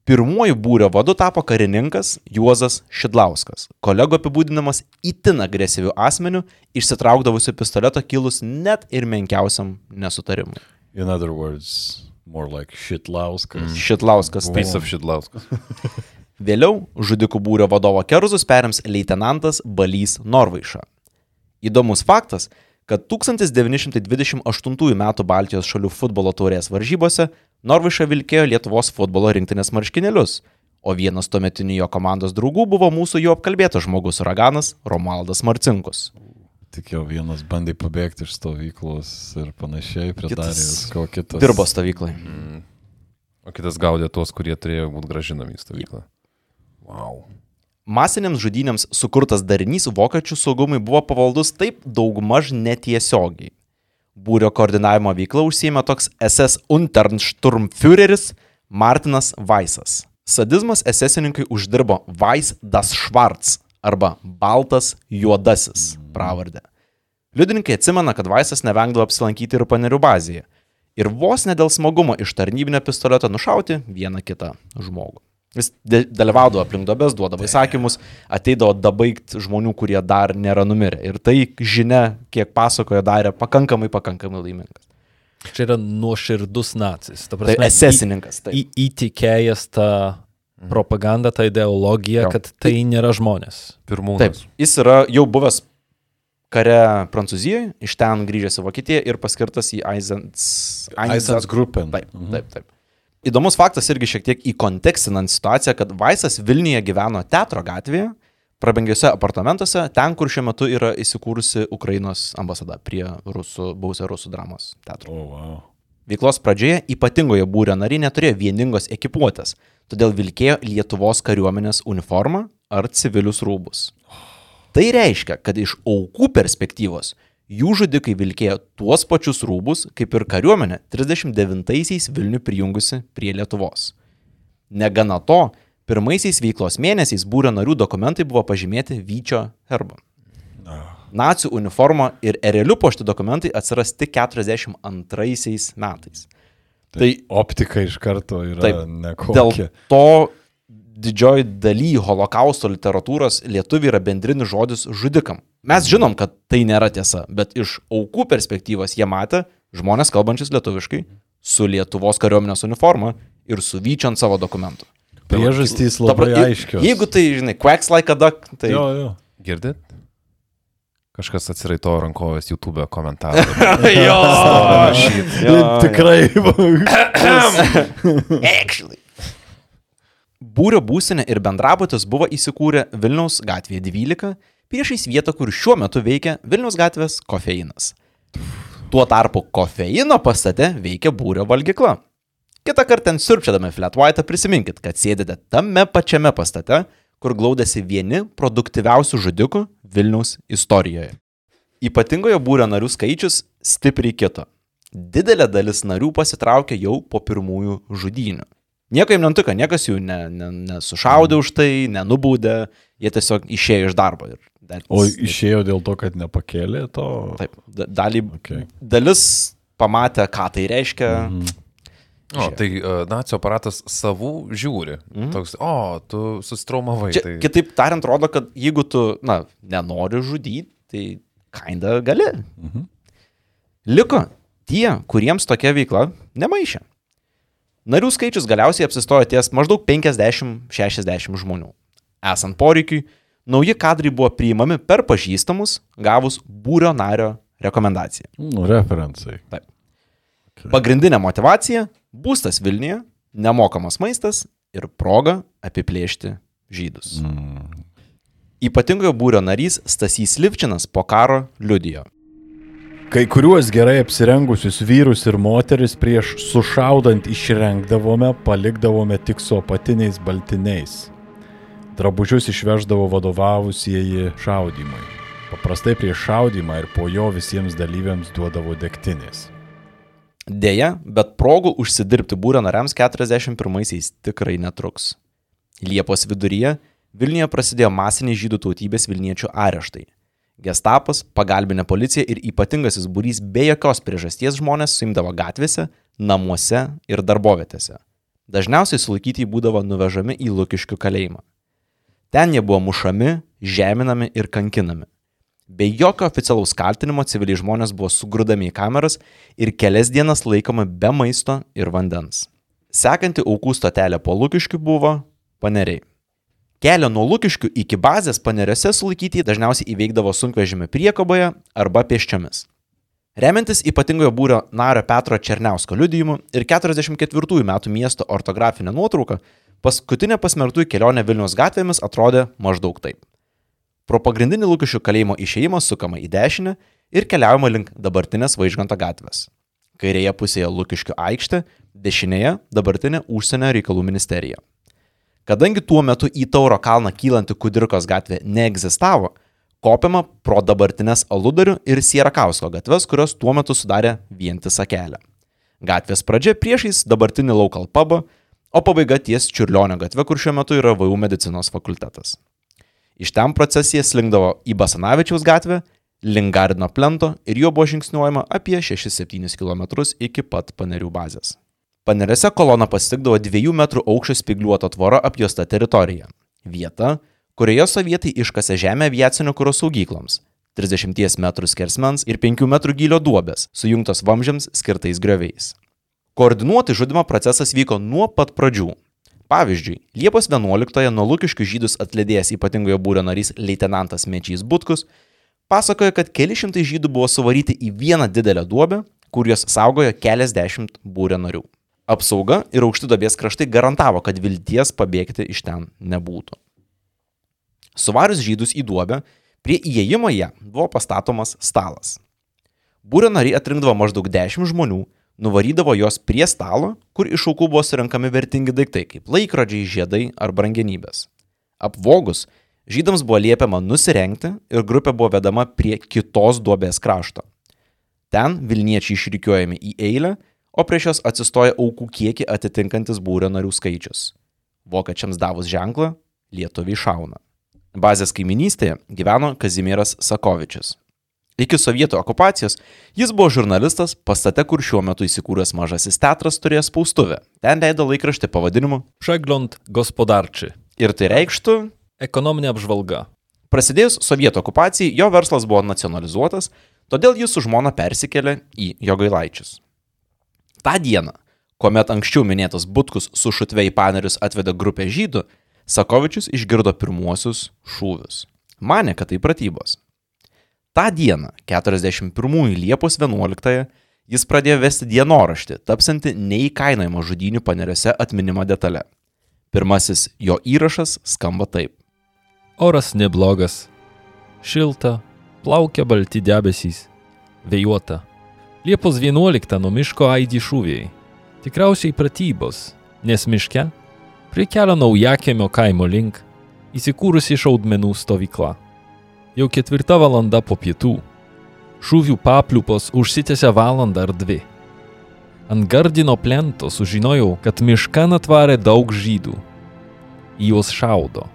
Pirmuoju būrio vadu tapo karininkas Juozas Šidlauskas, kolego apibūdinamas itin agresyviu asmeniu, išsitraukdavusiu pistoleto kilus net ir menkiausiam nesutarimui. In other words, more like. Šidlauskas tai Piece of Šidlauskas. Vėliau žudikų būrio vadovo kerzus perims leitenantas Balys Norvaiša. Įdomus faktas, kad 1928 m. Baltijos šalių futbolo taurės varžybose Norvaiša vilkėjo Lietuvos futbolo rinktinės marškinėlius, o vienas tuometinių jo komandos draugų buvo mūsų jau apkalbėtas žmogus uraganas Romualdas Marcinkus. Tik jau vienas bandė pabėgti iš stovyklos ir panašiai, pridarė visko kitas. Dirbo stovyklai. O kitas gaudė tuos, kurie turėjo būti gražinami į stovyklą. Wow. Masinėms žudynėms sukurtas darinys vokiečių saugumui buvo pavaldus taip daugmaž netiesiogiai. Būrio koordinavimo veikla užsieima toks SS Unternsturmführeris Martinas Weisas. Sadizmas esesininkai uždirbo Weiss das Schwarz arba Baltas Juodasis pravardę. Liudininkai atsimena, kad Weissas nevengdavo apsilankyti ir panerių bazėje. Ir vos ne dėl smagumo iš tarnybinio pistoleto nušauti vieną kitą žmogų. Jis dalyvaudavo aplink dobės, duodavo įsakymus, ateidavo dabaigti žmonių, kurie dar nėra numirę. Ir tai žinia, kiek pasakojo, darė pakankamai, pakankamai laimingas. Čia yra nuoširdus nacis. Ta Tai prasme, esesininkas. į- Tai. į- Įtikėjęs tą propagandą, tą ideologiją, Jo. kad tai nėra žmonės. Pirmūnas. Taip, jis yra jau buvęs kare Prancūzijoje, iš ten grįžęs į Vokietiją ir paskirtas į Eisens. Aisens Gruppen. Taip, taip, taip. Įdomus faktas irgi šiek tiek įkontekstinant situaciją, kad Vaisas Vilniuje gyveno Teatro gatvėje, prabangiuose apartamentuose, ten, kur šiuo metu yra įsikūrusi Ukrainos ambasada prie rusų, buvusio rusų dramos teatro. Oh, wow. Veiklos pradžioje ypatingojo būrio nariai neturėjo vieningos ekipuotės, todėl vilkėjo Lietuvos kariuomenės uniformą ar civilius rūbus. Tai reiškia, kad iš aukų perspektyvos jų žudikai vilkėjo tuos pačius rūbus, kaip ir kariuomenė 39-aisiais Vilnių prijungusi prie Lietuvos. Negana to, pirmaisiais veiklos mėnesiais būrio narių dokumentai buvo pažymėti Vyčio herbu. Nacių uniforma ir erelių pošti dokumentai atsiras tik 42 metais. Tai Optika iš karto yra nekokia. dėl to didžioji daly holokausto literatūros lietuvių yra bendrinis žodis žudikam. Mes žinom, kad tai nėra tiesa, bet iš aukų perspektyvos jie matė žmonės kalbančius lietuviškai su Lietuvos kariuomenės uniforma ir su vyčiant savo dokumentų. Priežastys Ta pra- labai i- aiškios. Jeigu tai, žinai, quacks like a duck, tai... Jo, jo. Girdit? Kažkas atsiraito rankovės YouTube komentarą. jo, jo. Tikrai. Actually. Būrio būsinė ir bendrabutis buvo įsikūrę Vilniaus gatvėje 12, priešais vietą, kur šiuo metu veikia Vilniaus gatvės kofeinas. Tuo tarpu kofeino pastate veikia būrio valgykla. Kita kartą ten sirpčiadami flat white prisiminkit, kad sėdite tame pačiame pastate, kur glaudėsi vieni produktyviausių žudikų Vilniaus istorijoje. Ypatingojo būrio narių skaičius stipriai kito. Didelė dalis narių pasitraukė jau po pirmųjų žudynių. Nieko jiems nenutiko, niekas jų ne, ne, nesušaudė už tai, nenubūdė, jie tiesiog išėjo iš darbo. Ir that's- O išėjo dėl to, kad nepakėlė to. Taip, da- dalį, Okay. dalis pamatė, ką tai reiškia. Mhm. O, tai uh, nacio aparatas savų žiūri. Mm. Toks, o, tu sustraumavai. Čia, Tai... kitaip tariant, rodo, kad jeigu tu, na, nenori žudyti, tai kinda gali. Mhm. Liko tie, kuriems tokia veikla nemaišė. Narių skaičius galiausiai apsistojo ties maždaug 50-60 žmonių. Esant poreikiui, nauji kadrai buvo priimami per pažįstamus, gavus būrio nario rekomendaciją. Nu, referencai. Pagrindinė motivacija - būstas Vilniuje, nemokamas maistas ir proga apiplėšti žydus. Mm. Ypatingojo būrio narys Stasys Livčinas po karo liudijo. Kai kuriuos gerai apsirengusius vyrus ir moteris prieš sušaudant išrengdavome, palikdavome tik su apatiniais baltiniais. Drabužius išveždavo vadovavusieji šaudymui. Paprastai prieš šaudymą ir po jo visiems dalyviams duodavo degtinės. Deja, bet progų užsidirbti būrio nariams 41-aisiais tikrai netruks. Liepos viduryje Vilniuje prasidėjo masiniai žydų tautybės Vilniečių areštai. Gestapas, pagalbinė policija ir ypatingasis būrys be jokios priežasties žmonės suimdavo gatvėse, namuose ir darbovietėse. Dažniausiai sulaikyti būdavo nuvežami į Lukiškių kalėjimą. Ten jie buvo mušami, žeminami ir kankinami. Be jokio oficialaus kaltinimo civiliai žmonės buvo sugrūdami į kameras ir kelias dienas laikomi be maisto ir vandens. Sekanti aukų stotelė po Lukiškių buvo paneriai. Kelio nuo Lukiškių iki bazės paneriuose sulaikyti dažniausiai įveikdavo sunkvežimį priekaboje arba pėsčiomis. Remiantis ypatingojo būrio nario Petro Černiausko liudijimu ir 44 metų miesto ortografinė nuotrauka, paskutinė pasmertųjų kelionė Vilnius gatvėmis atrodė maždaug taip. Pro pagrindinį Lukiškių kalėjimo išėjimą sukama į dešinę ir keliaujama link dabartinės Vaižganto gatvės. Kairėje pusėje Lukiškių aikštė, dešinėje dabartinė užsienio reikalų ministerija. Kadangi tuo metu į Tauro kalną kylanti Kudirkos gatvė neegzistavo, kopiama pro dabartinės Aludarių ir Sierakausko gatves, kurios tuo metu sudarė vientisą kelią. Gatvės pradžia priešais dabartinį Local pubą, o pabaiga ties Čiurlionio gatve, kur šiuo metu yra VU medicinos fakultetas. Iš ten procesija slingdavo į Basanavičiaus gatvę, link Gardino plento ir juo buvo žingsniuojama apie 6-7 km iki pat panerių bazės. Paneriuose kolona pasitikdavo 2 metrų aukščio spigliuoto tvoro apjuosta teritorija. Vieta, kurioje sovietai iškasė žemę aviacinio kūro saugykloms. 30 m skersmens ir 5 m gylio duobės, sujungtos vamžiams skirtais grioviais. Koordinuotai žudimo procesas vyko nuo pat pradžių. Pavyzdžiui, Liepos 11-ąją nuo Lukiškių žydus atlėdėjęs ypatingojo būrio narys leitenantas Mečys Butkus pasakoja, kad keli šimtai žydų buvo suvaryti į vieną didelę duobę, kur juos saugojo keliasdešimt būrio narių. Apsauga ir aukšti dobės kraštai garantavo, kad vilties pabėgti iš ten nebūtų. Suvarius žydus į duobę, prie įėjimo ją buvo pastatomas stalas. Būrio nariai atrinkdavo maždaug 10 žmonių, nuvarydavo juos prie stalo, kur iš aukų buvo surinkami vertingi daiktai kaip laikrodžiai, žiedai ar brangenybės. Apvogus, žydams buvo liepiama nusirengti ir grupė buvo vedama prie kitos duobės krašto. Ten Vilniečiai išrikiuojami į eilę, o prieš jos atsistoja aukų kiekį atitinkantis būrio narių skaičius. Vokiečiams davus ženklą, lietuviai šauna. Bazės kaiminystėje gyveno Kazimieras Sakovičius. Iki sovietų okupacijos jis buvo žurnalistas pastate, kur šiuo metu įsikūręs mažasis teatras turėjo spaustuvę. Ten leido laikraštį pavadinimu Przegląd gospodarczy. ir tai reikštų, Ekonominė apžvalga. prasidėjus sovietų okupacijai jo verslas buvo nacionalizuotas, todėl jis su žmona persikėlė į Jogailaičius. Ta diena, kuomet anksčiau minėtas Butkus su šutve į panerius atvedė grupę žydų, Sakovičius išgirdo pirmuosius šūvius. Mane, kad tai pratybos. Ta diena, 41 Liepos 11, jis pradėjo vesti dienoraštį, tapsanti neįkainojama žudynių paneriuose atminimo detalė. Pirmasis jo įrašas skamba taip. Oras neblogas. Šilta, plaukia balti debesys. Vėjuota. Liepos 11 nuo miško aidi šūviai. Tikriausiai pratybos, nes miške, prie kelio naujakėmio kaimo link, įsikūrusi šaudmenų stovykla. Jau ketvirta valanda po pietų. Šūvių papliupos užsitęsia valandą ar dvi. Ant gardino plento sužinojau, kad miškan atvarė daug žydų. Į juos šaudo.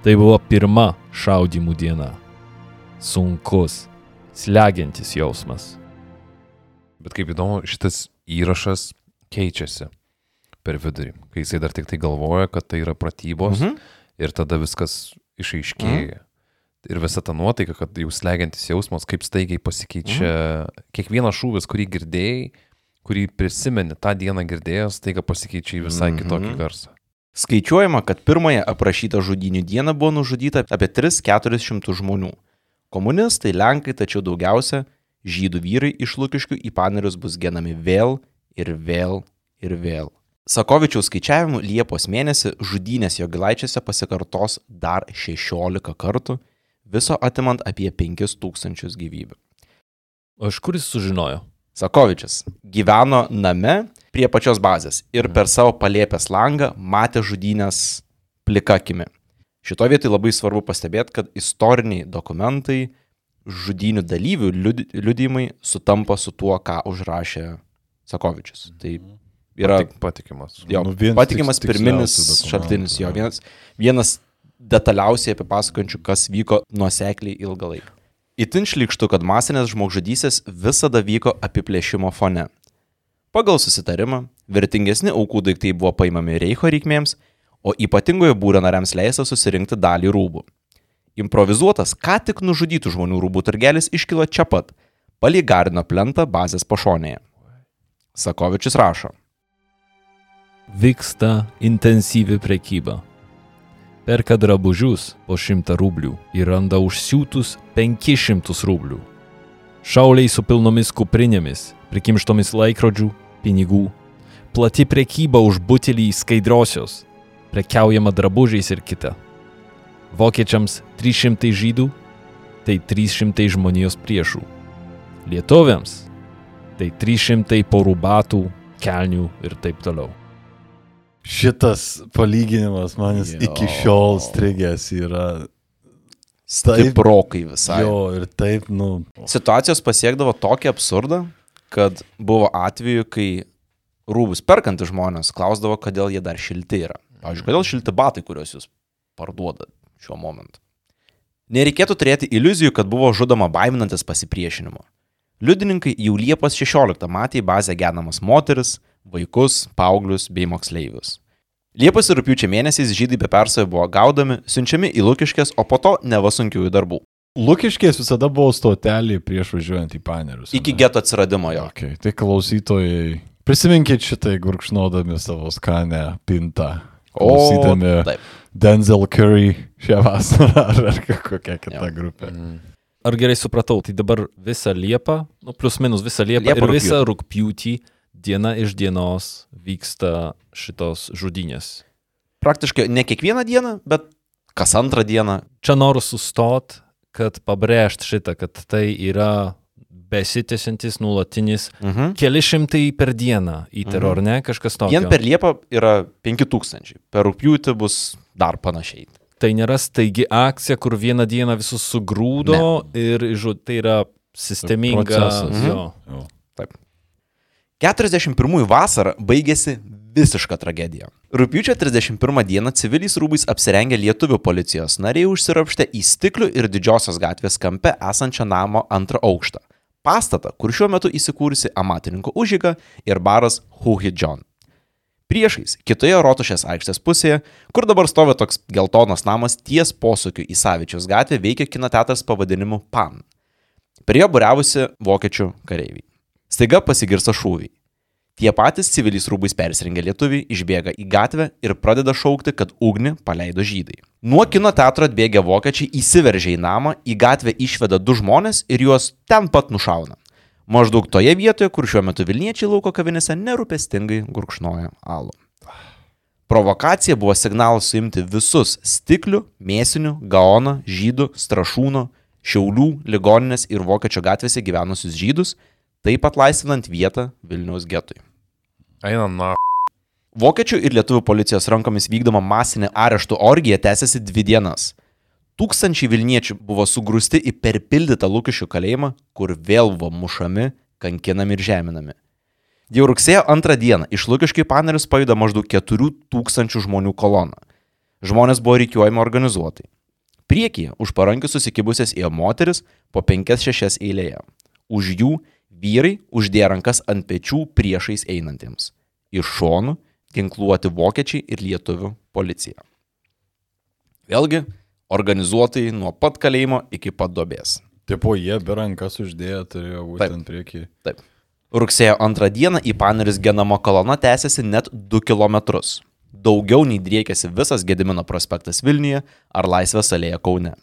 Tai buvo pirma šaudimų diena. Sunkus, slegiantis jausmas. Bet kaip įdomu, šitas įrašas keičiasi per vidurį, kai jisai dar tik tai galvoja, kad tai yra pratybos Mhm. ir tada viskas išaiškėja. Ir visa ta nuotaika, kad jau slegiantis jausmas, kaip staigiai pasikeičia mhm. kiekvienas šūvis, kurį girdėjai, kurį prisimeni tą dieną girdėjęs, staiga pasikeičia į visai Mhm. kitokį garsą. Skaičiuojama, kad pirmąją aprašytą žudinių dieną buvo nužudyta apie 3-400 žmonių. Komunistai, lenkai, tačiau daugiausia žydų vyrai iš Lukiškių į panerius bus genami vėl ir vėl ir vėl. Sakovičiaus skaičiavimu Liepos mėnesį žudynės jo gilaičiuose pasikartos dar 16 kartų, viso atimant apie 5000 gyvybių. O iš kur jis sužinojo? Sakovičius gyveno name prie pačios bazės ir per savo palėpės langą matė žudynės plikakimi. Šitoje vietoje labai svarbu pastebėti, kad istoriniai dokumentai, žudynių dalyvių liud- liudijimai sutampa su tuo, ką užrašė Sakovičius. Tai yra Patik, patikimas. jo, Nu, vienas patikimas tiks- pirminis šaltinis, jo, vienas, vienas detaliausiai apipasakančių, kas vyko nuosekliai ilgą laiką. Įtin šlikštų, kad masinės žmogžudysės visada vyko apiplėšimo fone. Pagal susitarimą, vertingesni aukų daiktai buvo paimami Reicho reikmėms, o ypatingojo būrio nariams leista susirinkti dalį rūbų. Improvizuotas, ką tik nužudytų žmonių rūbų turgelis iškilo čia pat, palei Garino plentą bazės pašonėje. Sakovičius rašo. Vyksta intensyvi prekyba. Perka drabužius po 100 rublių ir randa užsiūtus 500 rublių. Šauliai su pilnomis kuprinėmis, prikimštomis laikrodžių, pinigų. Plati prekyba už butelį skaidrosios. Prekiaujama drabužiais ir kita. Vokiečiams 300 žydų, tai 300 žmonijos priešų. Lietuviams tai 300 porų batų, kelnių ir taip toliau. Šitas palyginimas manis Jo. iki šiol strigęs yra. Stiprokai visai. Jo, ir taip, nu. Situacijos pasiekdavo tokį absurdą, kad buvo atveju, kai rūbus perkantys žmonės klausdavo, kodėl jie dar šilti yra. Pavyzdžiui, kodėl šilti batai, kuriuos jūs parduodat šiuo momentu. Nereikėtų turėti iliuzijų, kad buvo žudoma baiminantis pasipriešinimo. Liudininkai jau Liepos 16 matė į bazę genamas moteris, vaikus, paauglius bei moksleivius. Liepos ir rūpiučio mėnesiais žydai be persojo buvo gaudami, siunčiami į Lukiškės, o po to neva sunkiųjų darbų. Lukiškės visada buvo stotelį prieš važiuojant į panerius. Iki ane? geto atsiradimo jo. Okay. Tai klausytojai, prisiminkit šitai gurkšnodami savo skanę pintą. Klausydami taip. Denzel Curry šią vasarą ar, ar kokia kita Jo. grupė. Ar gerai supratau, tai dabar visą Liepą, nu, plus minus visą Liepą Liepą, ir visą rūpjūtį diena iš dienos vyksta šitos žudynės. Praktiškai ne kiekvieną dieną, bet kas antrą dieną. Čia noriu sustot, kad pabrėžt šitą, kad tai yra besitęsiantis, nuolatinis, Mhm. keli šimtai per dieną įtaro, ar ne, kažkas tokio. Vien per Liepą yra 5000, per Rūpjūtį bus dar panašiai. Tai nėra staigi akcija, kur vieną dieną visus sugrūdo ne. ir žud, tai yra sisteminga. Procesas. Mhm. Jo. Jo. 41 vasarą baigėsi visiška tragedija. Rūpiučio 31 dieną civiliais rūbais apsirengę lietuvių policijos nariai užsiropštė į stiklių ir didžiosios gatvės kampe esančią namo antrą aukštą. Pastatą, kur šiuo metu įsikūrusi amatininko užyga ir baras Huhi John. Priešais, kitoje rotušės aikštės pusėje, kur dabar stovi toks geltonas namas ties posūkiu į Savičiaus gatvę, veikia kinoteatras pavadinimu PAN. Prie jo būriavusi vokiečių kareiviai. Staiga pasigirsta šūviai. Tie patys civiliais rūbais persirengę lietuviai išbėga į gatvę ir pradeda šaukti, kad ugnį paleido žydai. Nuo kino teatro atbėgę vokiečiai įsiveržia į namą, į gatvę išveda du žmonės ir juos ten pat nušauna. Maždaug toje vietoje, kur šiuo metu Vilniečiai lauko kavinėse nerūpestingai gurkšnoja alų. Provokacija buvo signalas suimti visus stiklių, mėsinių, gaoną, žydų, strašūno, šiaulių, ligoninės ir vokiečio gatvėse gyvenusius žydus, taip pat laisvinant vietą Vilniaus getui. Eina, na. Vokiečių ir lietuvių policijos rankomis vykdoma masinė areštų orgija tęsiasi dvi dienas. Tūkstančiai Vilniečių buvo sugrūsti į perpildytą Lukišių kalėjimą, kur vėl buvo mušami, kankinami ir žeminami. Jau rugsėjo antrą dieną iš Lukiškių į panerius pajuda maždaug 4000 žmonių kolona. Žmonės buvo reikiuojami organizuotai. Priekyje už parankių susikibusias ėjo moteris po 5-6 eilėje. Už jų vyrai uždėjo rankas ant pečių priešais einantiems. Iš šonų ginkluoti vokiečiai ir lietuvių policija. Vėlgi, Organizuotai nuo pat kalėjimo iki pat dobės. Tipo, jie be rankas uždėję turėjo būti Taip. ant priekį. Taip. Rugsėjo antrą dieną į Paneris genamo kolona tęsiasi net 2 km. Daugiau nei driekėsi visas Gedimino prospektas Vilniuje ar Laisvės alėja Kaune.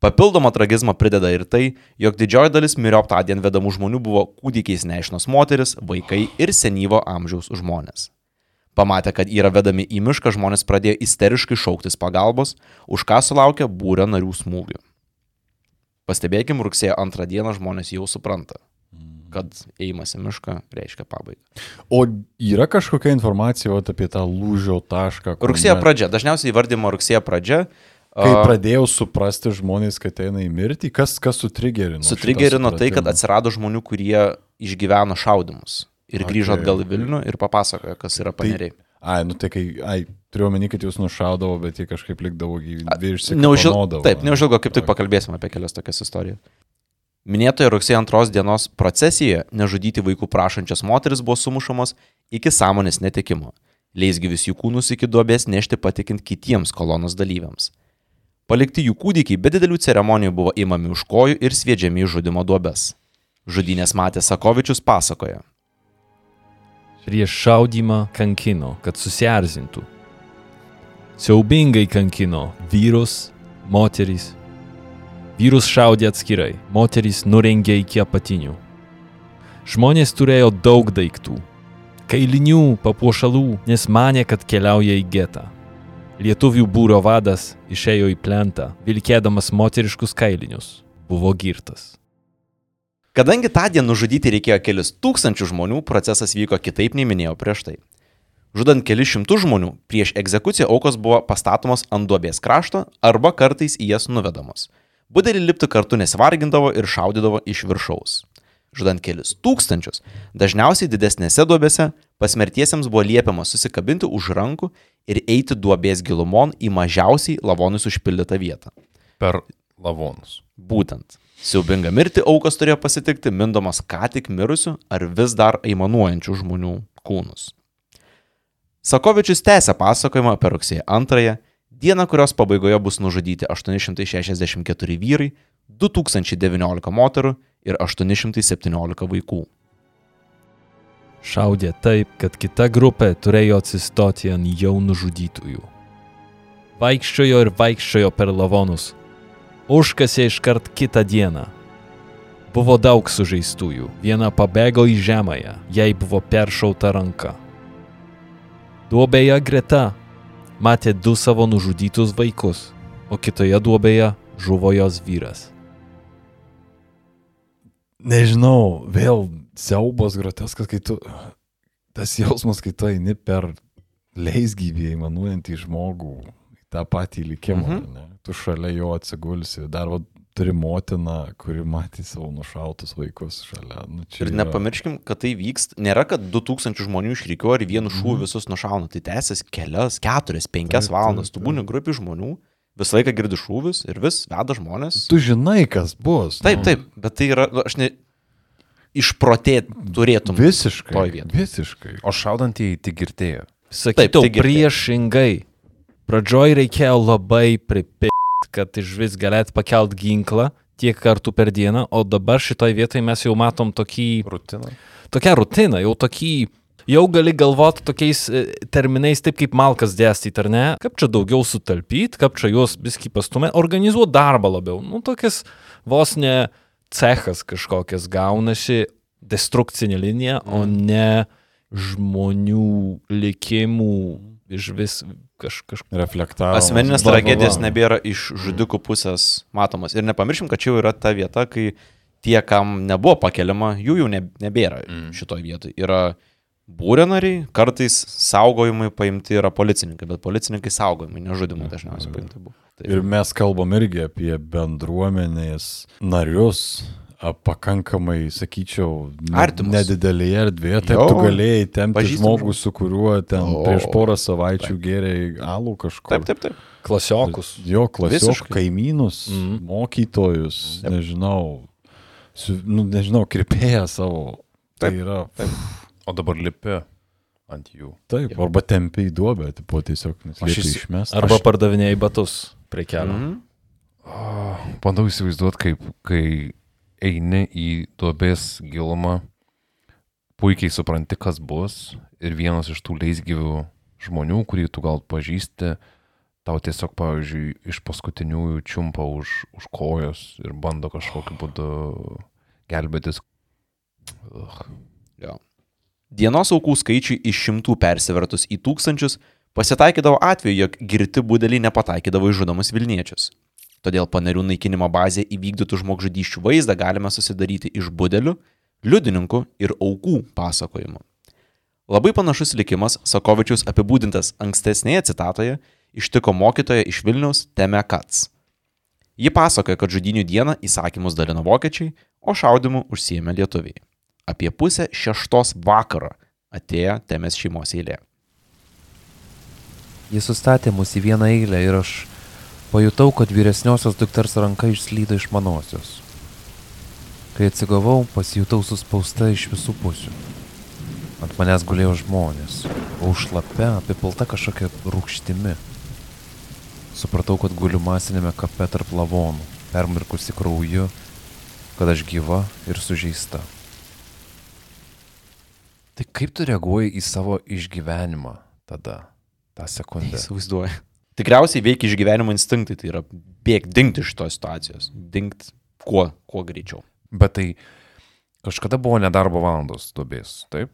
Papildomą tragizmą prideda ir tai, jog didžioji dalis miriop tą dieną vedamų žmonių buvo kūdikiais neišnos moteris, vaikai ir senyvo amžiaus žmonės. Pamatę, kad yra vedami į mišką, žmonės pradėjo isteriškai šauktis pagalbos, už ką sulaukė būrio narių smūgių. Pastebėkim, rugsėjo antrą dieną žmonės jau supranta, kad ėjimas į mišką reiškia pabaigą. O yra kažkokia informacija vat, apie tą lūžio tašką? kur Rugsėjo pradžia, dažniausiai įvardymo rugsėjo pradžia. Kai pradėjau suprasti žmonės, kad eina į mirtį, kas, kas sutrigerino? Sutrigerino tai, kad atsirado žmonių, kurie išgyveno šaudimus ir grįžo Okay. atgal į Vilnių ir papasakojo, kas yra paneriai. Ai, nu tai kai, ai, turiu omeny, kad jūs nušaudavo, bet jie kažkaip likdavo gyvi ir Neužilgo, taip, neužilgo kaip tik pakalbėsime apie kelias tokias istorijas. Minėtoje rugsėjo antros dienos procesijoje nežudyti vaikų prašančios moteris buvo sumušamos iki sąmonės netekimo. Leisgyvis jų kūnus iki duobės nešti patikint kitiems kolonos dalyviams. Palikti jų kūdikiai be didelių ceremonijų buvo įmami už kojų ir sviedžiami į žudimo duobes. Žudynės matė Sakovičius pasakoja. Prieš šaudymą kankino, kad susierzintų. Siaubingai kankino vyrus, moterys. Vyrus šaudė atskirai, moterys nurengė iki apatinių. Žmonės turėjo daug daiktų. Kailinių, papuošalų, nes manė, kad keliauja į getą. Lietuvių būro vadas išėjo į plentą, vilkėdamas moteriškus kailinius. Buvo girtas. Kadangi tą dieną nužudyti reikėjo kelis tūkstančių žmonių, procesas vyko kitaip nei minėjau prieš tai. Žudant kelius šimtus žmonių, prieš egzekuciją aukos buvo pastatomos ant duobės krašto arba kartais į jas nuvedamos. Budelį lipti kartu nesivargindavo ir šaudydavo iš viršaus. Žudant kelius tūkstančius, dažniausiai didesnėse duobėse pasmertiesiems buvo liepiama susikabinti už rankų ir eiti duobės gilumon į mažiausiai lavonus užpildytą vietą. Per lavonus. Būtent. Siaubingą mirtį aukos turėjo pasitikti mindomas ką tik mirusių ar vis dar aimanuojančių žmonių kūnus. Sakovičius tęsė pasakojimą apie rugsėjo antrąją, dieną, kurios pabaigoje bus nužudyti 864 vyrai, 2019 moterų ir 817 vaikų. Šaudė taip, kad kita grupė turėjo atsistoti ant jau nužudytųjų. Vaikščiojo ir vaikščiojo per lavonus. Užkasė iškart kitą dieną. Buvo daug sužeistųjų. Viena pabėgo į žemąją, jai buvo peršauta ranka. Duobėje greta matė du savo nužudytus vaikus, o kitoje duobėje žuvo jos vyras. Nežinau, vėl siaubos groteskas, kai tu, tas jausmas, kai tu eini per leisgyvį įmanuojantį žmogų, į tą patį likimą, Mhm. mhm. ne? Tu šalia jo atsigulsi, dar va, turi motiną, kuri matė savo nušautus vaikus šalia. Nu, čia Ir yra- nepamirškim, kad tai vyksta, nėra, kad 2000 žmonių išrikiuoja ir vienu šūviu visus nušauna. Tai tęsiasi kelias, keturias, penkias Taip, taip, valandas. Tu taip. būni grupi žmonių, visą laiką girdi šūvius ir vis veda žmonės. Tu žinai, kas bus. Taip, nu. taip, bet tai yra, nu, aš ne, išprotėt turėtum. Visiškai. Visiškai. O šaudantieji tik girdėjo. Sakyčiau, tai priešingai. Pradžioj reikėjo labai pripirkti, kad iš vis galėt pakelt ginklą tiek kartų per dieną, o dabar šitoj vietoj mes jau matom tokį, Rutina. tokią rutiną, jau tokį, jau gali galvoti tokiais e, terminais, taip kaip malkas dėstyti, ar ne? Kaip čia daugiau sutalpyti, kaip čia juos viski pastumė, organizuoti darbą labiau. Nu, tokias vos ne cechas kažkokias gaunasi, destrukcinė linija, o ne žmonių likimų iš vis kaž, kaž, Reflektavo. Asmeninės Va, va, va. tragedijos nebėra iš žudikų pusės matomas. Ir nepamirškim, kad čia jau yra ta vieta, kai tie, kam nebuvo pakeliama, jų jau ne, nebėra mm. šitoj vietoj. Yra būrio nariai, kartais saugojimai paimti yra policininkai, bet policininkai saugojimai, nežudimai dažniausiai paimti buvo. Tai Ir mes kalbam irgi apie bendruomenės narius, pakankamai, sakyčiau, ne- Artimus. nedidelėje erdvėje. Taip, Jo, tu galėjai tempti pažįstamų žmogų, su kuriuo ten O, prieš porą savaičių geriai alų kažkur. Taip, taip, taip. klasiokus. Jo, klasiokų Visiškai. kaimynus, Mhm. mokytojus, nežinau, su, nu, nežinau, kirpėję savo. Tai Taip, yra. Taip, O dabar lipi ant jų. taip arba tempi į duobę, tipo tiesiog Aš išmesti. Arba pardavinėjai batus. prie kelio. Mhm. Bandau įsivaizduoti, kaip kai eini į duobės gilumą, puikiai supranti, kas bus ir vienas iš tų leisgyvių žmonių, kurį tu gal pažįsti, tau tiesiog, pavyzdžiui, iš paskutiniųjų čiumpa už, už kojos ir bando kažkokiu būdu gelbėtis. Ugh. Jo. Dienos aukų skaičiui iš šimtų persivertus į tūkstančius pasitaikydavo atveju, jog girti budeliai nepataikydavo į žudomus Vilniečius. Todėl panerių naikinimo bazė įvykdytų žmogžudyščių vaizdą galime susidaryti iš budelių, liudininkų ir aukų pasakojimų. Labai panašus likimas Sakovičius apibūdintas ankstesnėje citatoje ištiko mokytoja iš Vilniaus Teme Kats. Ji pasakoja, kad žudinių dieną įsakymus dalino vokiečiai, o šaudimu užsiemė lietuviai. Apie pusę šeštos vakaro atėjo Temės šeimos eilė. Jis sustatė mus į vieną eilę ir aš pajutau, kad vyresniosios dukters ranka išslydo iš manosios. Kai atsigavau, pasijutau suspausta iš visų pusių. Ant manęs gulėjo žmonės, o užlape apipilta kažkokia rūkštimi. Supratau, kad guliu masinėme kape tarp lavonų, permirkusi krauju, kad aš gyva ir sužeista. Tai kaip tu reaguoji į savo išgyvenimą tada, tą sekundę? Įsivaizduoju. Tikriausiai veikia išgyvenimo instinktai, tai yra bėgti, dingti iš tos situacijos, dingti kuo, kuo greičiau. Bet tai kažkada buvo nedarbo valandos dubės, taip?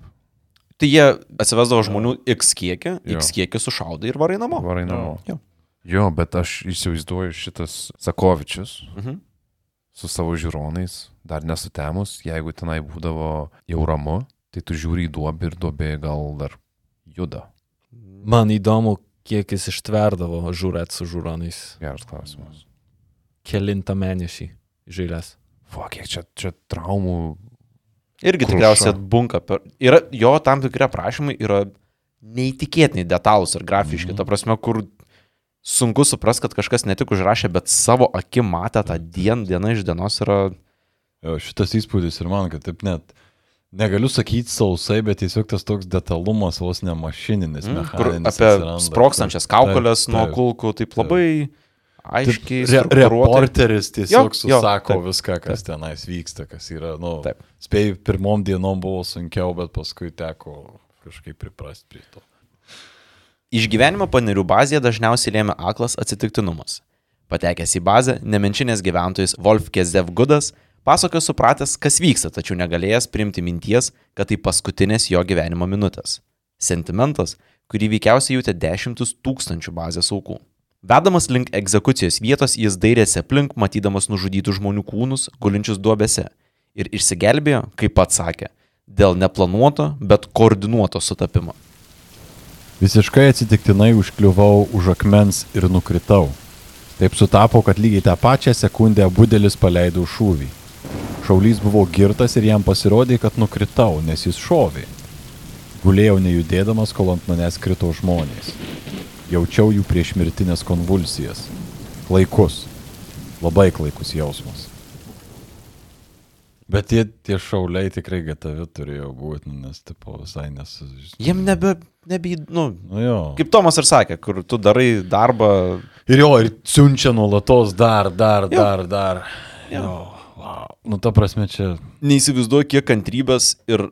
Tai jie atsivesdavo žmonių X kiekį, Jo. X kiekį sušaudai ir varai namo. Varai namo. Jo. Jo, bet aš įsivaizduoju šitas Sakovičius Mhm. su savo žiūronais, dar nesutemus, jeigu tenai būdavo jau ramu, tai tu žiūri į duobę ir duobė gal dar juda. Man įdomu, kiek jis ištverdavo žiūrėt su žiūronais. Geras klausimas. Kelintą mėnesį žailės. Fuck, kiek čia, čia traumų. Irgi Kruša. tikriausiai atbunka. Per... Yra, jo tam tikri aprašymai yra neįtikėtinai detalūs ir grafiški. Mhm. Ta prasme, kur sunku supras, kad kažkas ne tik užrašė, bet savo akim matė tą dieną, diena iš dienos yra... Jo, šitas įspūdis ir man, kad taip net negaliu sakyti sausai, bet tiesiog tas toks detalumas vos ne mašininis, Mm, kur apie atsiranda. sprokstančias Taip, kaukolės taip, nuo taip. kulkų, taip labai aiškiai. Re reporteris tiesiog Jo, jo, susako taip. viską, kas tenais vyksta, kas yra, nu, Taip. spėjai, pirmom dienom buvo sunkiau, bet paskui teko kažkaip priprasti prie to. Išgyvenimo panerių bazėje dažniausiai lėmė aklas atsitiktinumas. Patekęs į bazę, nemenčinės gyventojas Wolf Kezev Gudas pasakojo supratęs, kas vyksta, tačiau negalėjęs priimti minties, kad tai paskutinės jo gyvenimo minutės. Sentimentas, kurį veikiausiai jautė dešimtus tūkstančių bazės aukų. Vedamas link egzekucijos vietos, jis dairėsi aplink, matydamas nužudytų žmonių kūnus, gulinčius duobėse. Ir išsigelbėjo, kaip pats sakė, dėl neplanuoto, bet koordinuoto sutapimo. Visiškai atsitiktinai užkliuvau už akmens ir nukritau. Taip sutapo, kad lygiai tą pačią sekundę budelis paleido šūvį. Šaulys buvo girtas ir jam pasirodė, kad nukritau, nes jis šovė. Gulėjau nejudėdamas, kol ant manęs krito žmonės. Jaučiau jų priešmirtinės konvulsijas. Klaikus. Labai klaikus jausmas. Bet tie, tie šauliai tikrai gatavi turėjo būti, nu, nes tipo visai nes... Jiem nebe, nebe, nu, Nu jo. kaip Tomas ir sakė, kur tu darai darbą, Ir jo, ir siunčia nuolatos dar, dar, Jo. dar, dar. Jo. Jo. Wow. Nu, ta prasme, čia. neįsivaizduoju, kiek kantrybės ir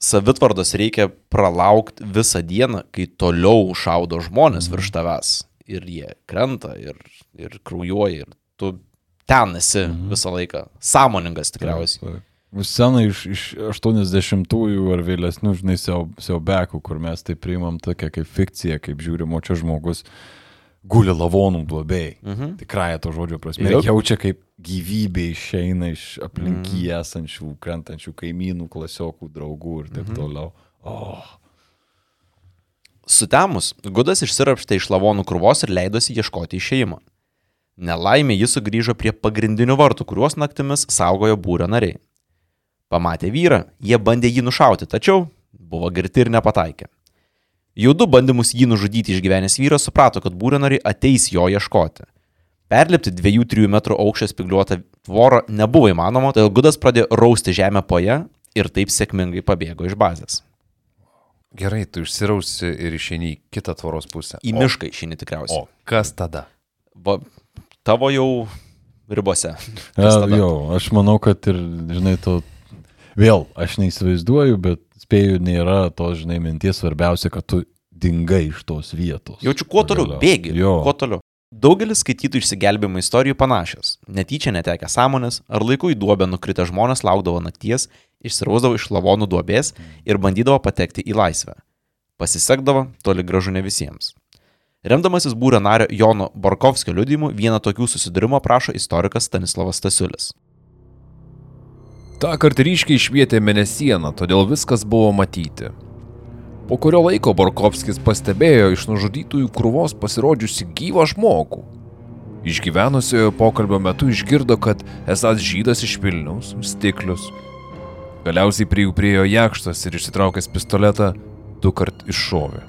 savitvardos reikia pralaukti visą dieną, kai toliau šaudo žmonės virš tavęs. Ir jie krenta, ir, ir kraujuoja, ir tu ten esi visą laiką. Sąmoningas tikriausiai. Scena iš, iš 80-ųjų ar vėlesnių, žinai, siau- siaubekų, kur mes tai priimam tokia kaip fikcija, kaip žiūrimo čia žmogus guli lavonų duobėjai. Mhm. Tikrąją to žodžio prasme. Ir jaučia, kaip gyvybė išeina iš aplink jį esančių, krentančių kaimynų, klasiokų, draugų ir taip toliau. O, Sutemus, Gudas išsirapštė iš lavonų krūvos ir leidosi ieškoti išėjimo. Nelaimė jis sugrįžo prie pagrindinių vartų, kuriuos naktimis saugojo būrio nariai. Pamatę vyrą, jie bandė jį nušauti, tačiau buvo girti ir nepataikė. Jau du bandymus jį nužudyti išgyvenęs vyras suprato, kad būrio nariai ateis jo ieškoti. Perlipti 2-3 metrų aukščio spigliuotą tvorą nebuvo įmanoma, todėl Gudas pradėjo rausti žemę po ją ir taip sėkmingai pabėgo iš bazės. Gerai, tu išsirausi ir išeini į kitą tvoros pusę. Į O- mišką išeini tikriausiai. O kas tada? Va, tavo jau ribose. A, jo, aš manau, kad ir, žinai, to vėl, aš neįsivaizduoju, bet spėju, nėra to, žinai, minties svarbiausia, kad tu dingai iš tos vietos. Jaučiu, kuo toliau bėgi. Jo. Kuo toliau. Daugelis skaitytų išsigelbėjimo istorijų panašios. Netyčia netekę sąmonės ar laiku į duobę nukritę žmonės laukdavo nakties, išsirausdavo iš lavonų duobės ir bandydavo patekti į laisvę. Pasisekdavo toli gražu ne visiems. Remdamasis būrio nario Jono Borkovskio liudijimu, vieną tokių susidūrimų aprašo istorikas Stanislavas Stasiulis. Ta kart ryškiai švietė mėnesieną, todėl viskas buvo matyti. Po kurio laiko Borkovskis pastebėjo iš nužudytųjų krūvos pasirodžiusi gyvą žmogų. Išgyvenusiojo pokalbio metu išgirdo, kad esas žydas iš Vilniaus, stiklius. Galiausiai prie jų priejo jakštas ir išsitraukęs pistoletą du kart iššovė.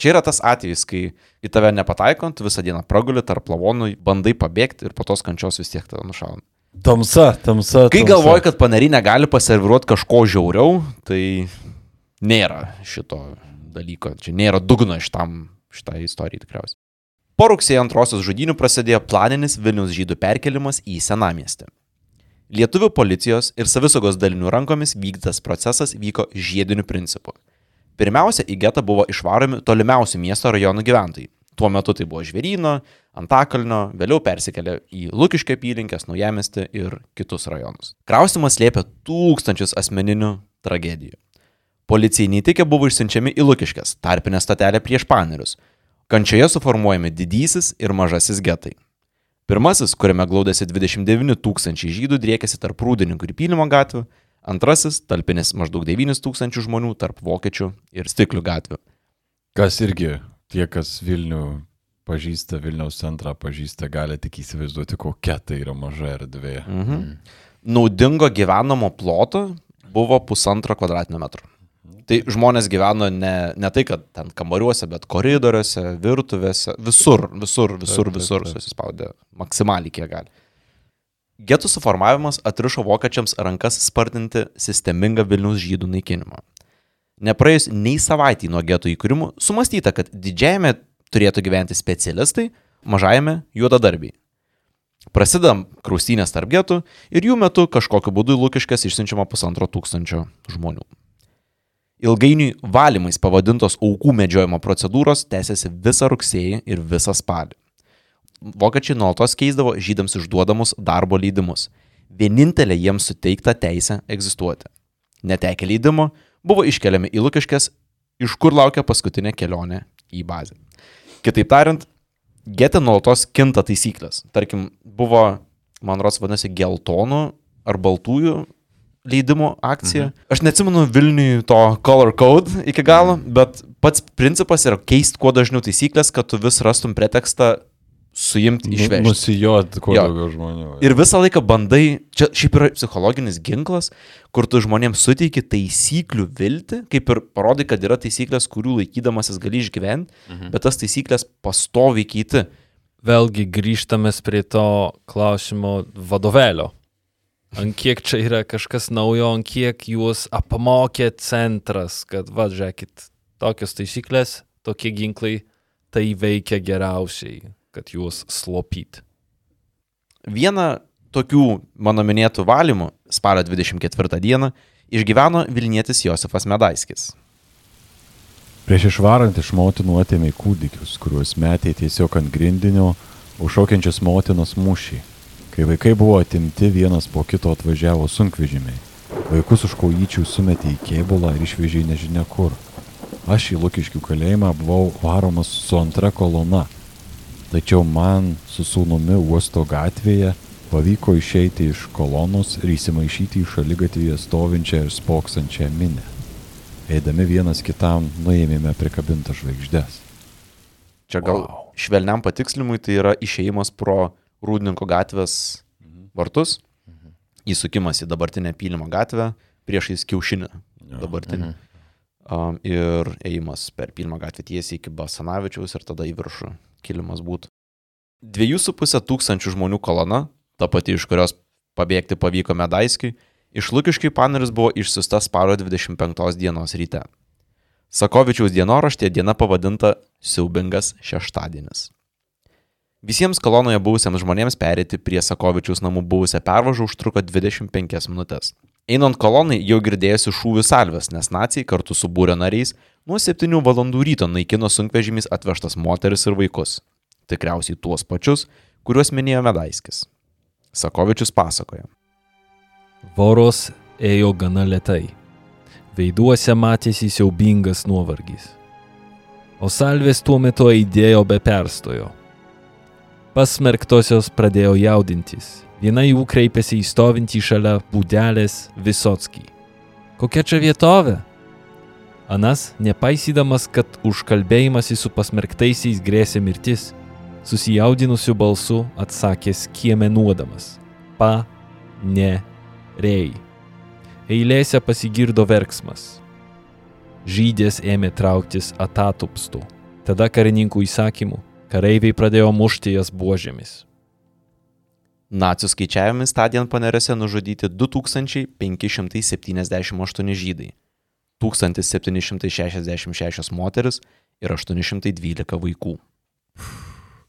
Čia yra tas atvejis, kai į tave nepataikant, visą dieną praguli tarp lavonų, bandai pabėgti ir po tos kančios vis tiek tave nušauna. Tamsa, tamsa. Kai tamsa. galvoji, kad panary negali paserviruoti kažko žiauriau, tai nėra šito dalyko. Čia nėra dugno šitam, šitai istorijai tikriausiai. Po rugsėjo antrosios žudinių prasidėjo planinis Vilnius žydų perkelimas į senamiestį. Lietuvių policijos ir savisaugos dalinių rankomis vykdytas procesas vyko žiediniu principu. Pirmiausia, į getą buvo išvaromi tolimiausių miesto rajonų gyventojai. Tuo metu tai buvo Žvėryno, Antakalnio, vėliau persikėlė į Lukiškio apylinkės, Naujamestį ir kitus rajonus. Kraustimas slėpė tūkstančius asmeninių tragedijų. Policijai neįtikė buvo išsiunčiami į Lukiškės, tarpinę stotelę prieš panerius. Kančioje suformuojami didysis ir mažasis getai. Pirmasis, kuriame glaudėsi 29 tūkstančiai žydų, driekėsi tarp Rūdininkų ir Pylimo gatvių, antrasis talpinis maždaug 9 tūkstančių žmonių tarp Vokiečių ir Stiklių gatvių. Kas irgi, tie, kas Vilnių pažįsta, Vilniaus centrą pažįsta, gali tik įsivaizduoti, kokia tai yra maža erdvė. Mhm. Naudingo gyvenamo ploto buvo pusantro kvadratinio metro. Tai žmonės gyveno ne, ne tai, kad ten kambariuose, bet koridoriuose, virtuvėse, visur, visur, visur, visur susispaudė maksimaliai kiek gali. Getų suformavimas atrišo vokiečiams rankas spartinti sistemingą Vilnius žydų naikinimą. Nepraėjus nei savaitį nuo getų įkūrimų, sumastyta, kad didžiajame turėtų gyventi specialistai, mažajame juodadarbiai. Prasideda kraustynės tarp getų ir jų metu kažkokiu būdu Lukiškės išsiunčiama pusantro tūkstančio žmonių. Ilgainiui valymais pavadintos aukų medžiojimo procedūros tęsiasi visą rugsėjį ir visą spalį. Vokiečiai nuolatos keisdavo žydams išduodamus darbo leidimus. Vienintelė jiems suteikta teisė egzistuoti. Netekę leidimo buvo iškeliami į Lukiškės, iš kur laukia paskutinė kelionė į bazę. Kitaip tariant, gete nuolatos kinta taisyklės. Tarkim, buvo, man rodos, vadinasi, geltonų ar baltųjų leidimo akcija. Mhm. Aš neatsimenu Vilniui to color code iki galo, bet pats principas yra keisti kuo dažniau taisyklės, kad tu vis rastum pretekstą suimti, išvežti. Nusijot kuo Jo. daugiau žmonių. Ir visą laiką bandai, čia šiaip yra psichologinis ginklas, kur tu žmonėms suteiki taisyklių viltį, kaip ir parodai, kad yra taisyklės, kurių laikydamasis gali išgyventi, mhm. bet tas taisyklės pastoviai keiti. Vėlgi grįžtame prie to klausimo vadovėlio. Ant kiek čia yra kažkas naujo, ant kiek juos apmokė centras, kad, va, žiūrėkit, tokios taisyklės, tokie ginklai, tai veikia geriausiai, kad juos slopyt. Vieną tokių mano minėtų valymų spalio 24 dieną išgyveno Vilnietis Josefas Medaiskis. Prieš išvarant iš motinų atėmė kūdikius, kuriuos metė tiesiog ant grindinio, užšaukiančias motinas mūšį. Kai vaikai buvo atimti, vienas po kito atvažiavo sunkvežimiai. Vaikus už kojyčių sumetė į kėbulą ir išvežė į nežinia kur. Aš į Lukiškių kalėjimą buvau varomas su antra kolona. Tačiau man su sūnumi uosto gatvėje pavyko išeiti iš kolonos ir įsimaišyti į šaligatvėje stovinčią ir spoksančią minę. Eidami vienas kitam nuėmėme prikabintas žvaigždės. Čia gal wow. švelniam patikslimui tai yra išėjimas pro Rūdininko gatvės vartus, įsukimas į dabartinę Pylimo gatvę priešais kiaušinį dabartinį. Um, ir ėjimas per Pylimo gatvę tiesiai iki Basanavičiaus ir tada į viršų kilimas būtų. Dviejų su pusę tūkstančių žmonių kolona, ta pati iš kurios pabėgti pavyko Medaiskiui, iš Lukiškių paneris buvo išsiusta spalio 25 dienos ryte. Sakovičiaus dienoraštė diena pavadinta Siaubingas šeštadienis. Visiems kolonoje buvusiems žmonėms perėti prie Sakovičiaus namų buvusią pervažą užtruko 25 minutės. Einant kolonai jau girdėjosi šūvių salvės, nes nacijai kartu su būrio nariais nuo 7 valandų ryto naikino sunkvežimys atvežtas moteris ir vaikus. Tikriausiai tuos pačius, kuriuos minėjo Medaiskis. Sakovičius pasakoja. Voros ėjo gana lietai. Veiduose matėsi siaubingas nuovargis. O salvės tuo metu aidėjo be perstojo. Pasmerktosios pradėjo jaudintis. Viena jų kreipėsi į stovintį šalia būdelės Visotskį. Kokia čia vietovė? Anas, nepaisydamas, kad už kalbėjimąsi su pasmerktaisiais grėsė mirtis, susijaudinusiu balsu atsakė skiemenuodamas. Pa, ne, rei. Eilėse pasigirdo verksmas. Žydės ėmė trauktis atatupstų. Tada karininkų įsakymų kareiviai pradėjo mušti jas buožėmis. Nacių skaičiavimis tądien panerėse nužudyti 2578 žydai, 1766 moteris ir 812 vaikų.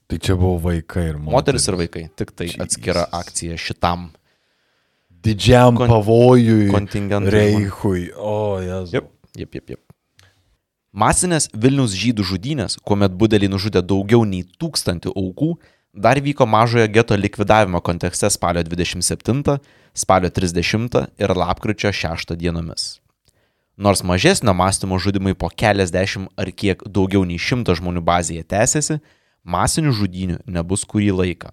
Tai čia buvo vaikai ir moteris. Moteris ir vaikai, tik tai atskira Jesus. akcija šitam Didžiam Kon- pavojui. kontingentui. Reichui. O, jezu. Jep, jep, jep, jep. Masinės Vilnius žydų žudynės, kuomet budeliai nužudė daugiau nei tūkstantį aukų, dar vyko mažojo geto likvidavimo kontekste spalio 27, spalio 30 ir lapkričio 6 dienomis. Nors mažesnio mąstymo žudimai po keliasdešimt ar kiek daugiau nei šimto žmonių bazėje tęsiasi, masinių žudynių nebus kurį laiką.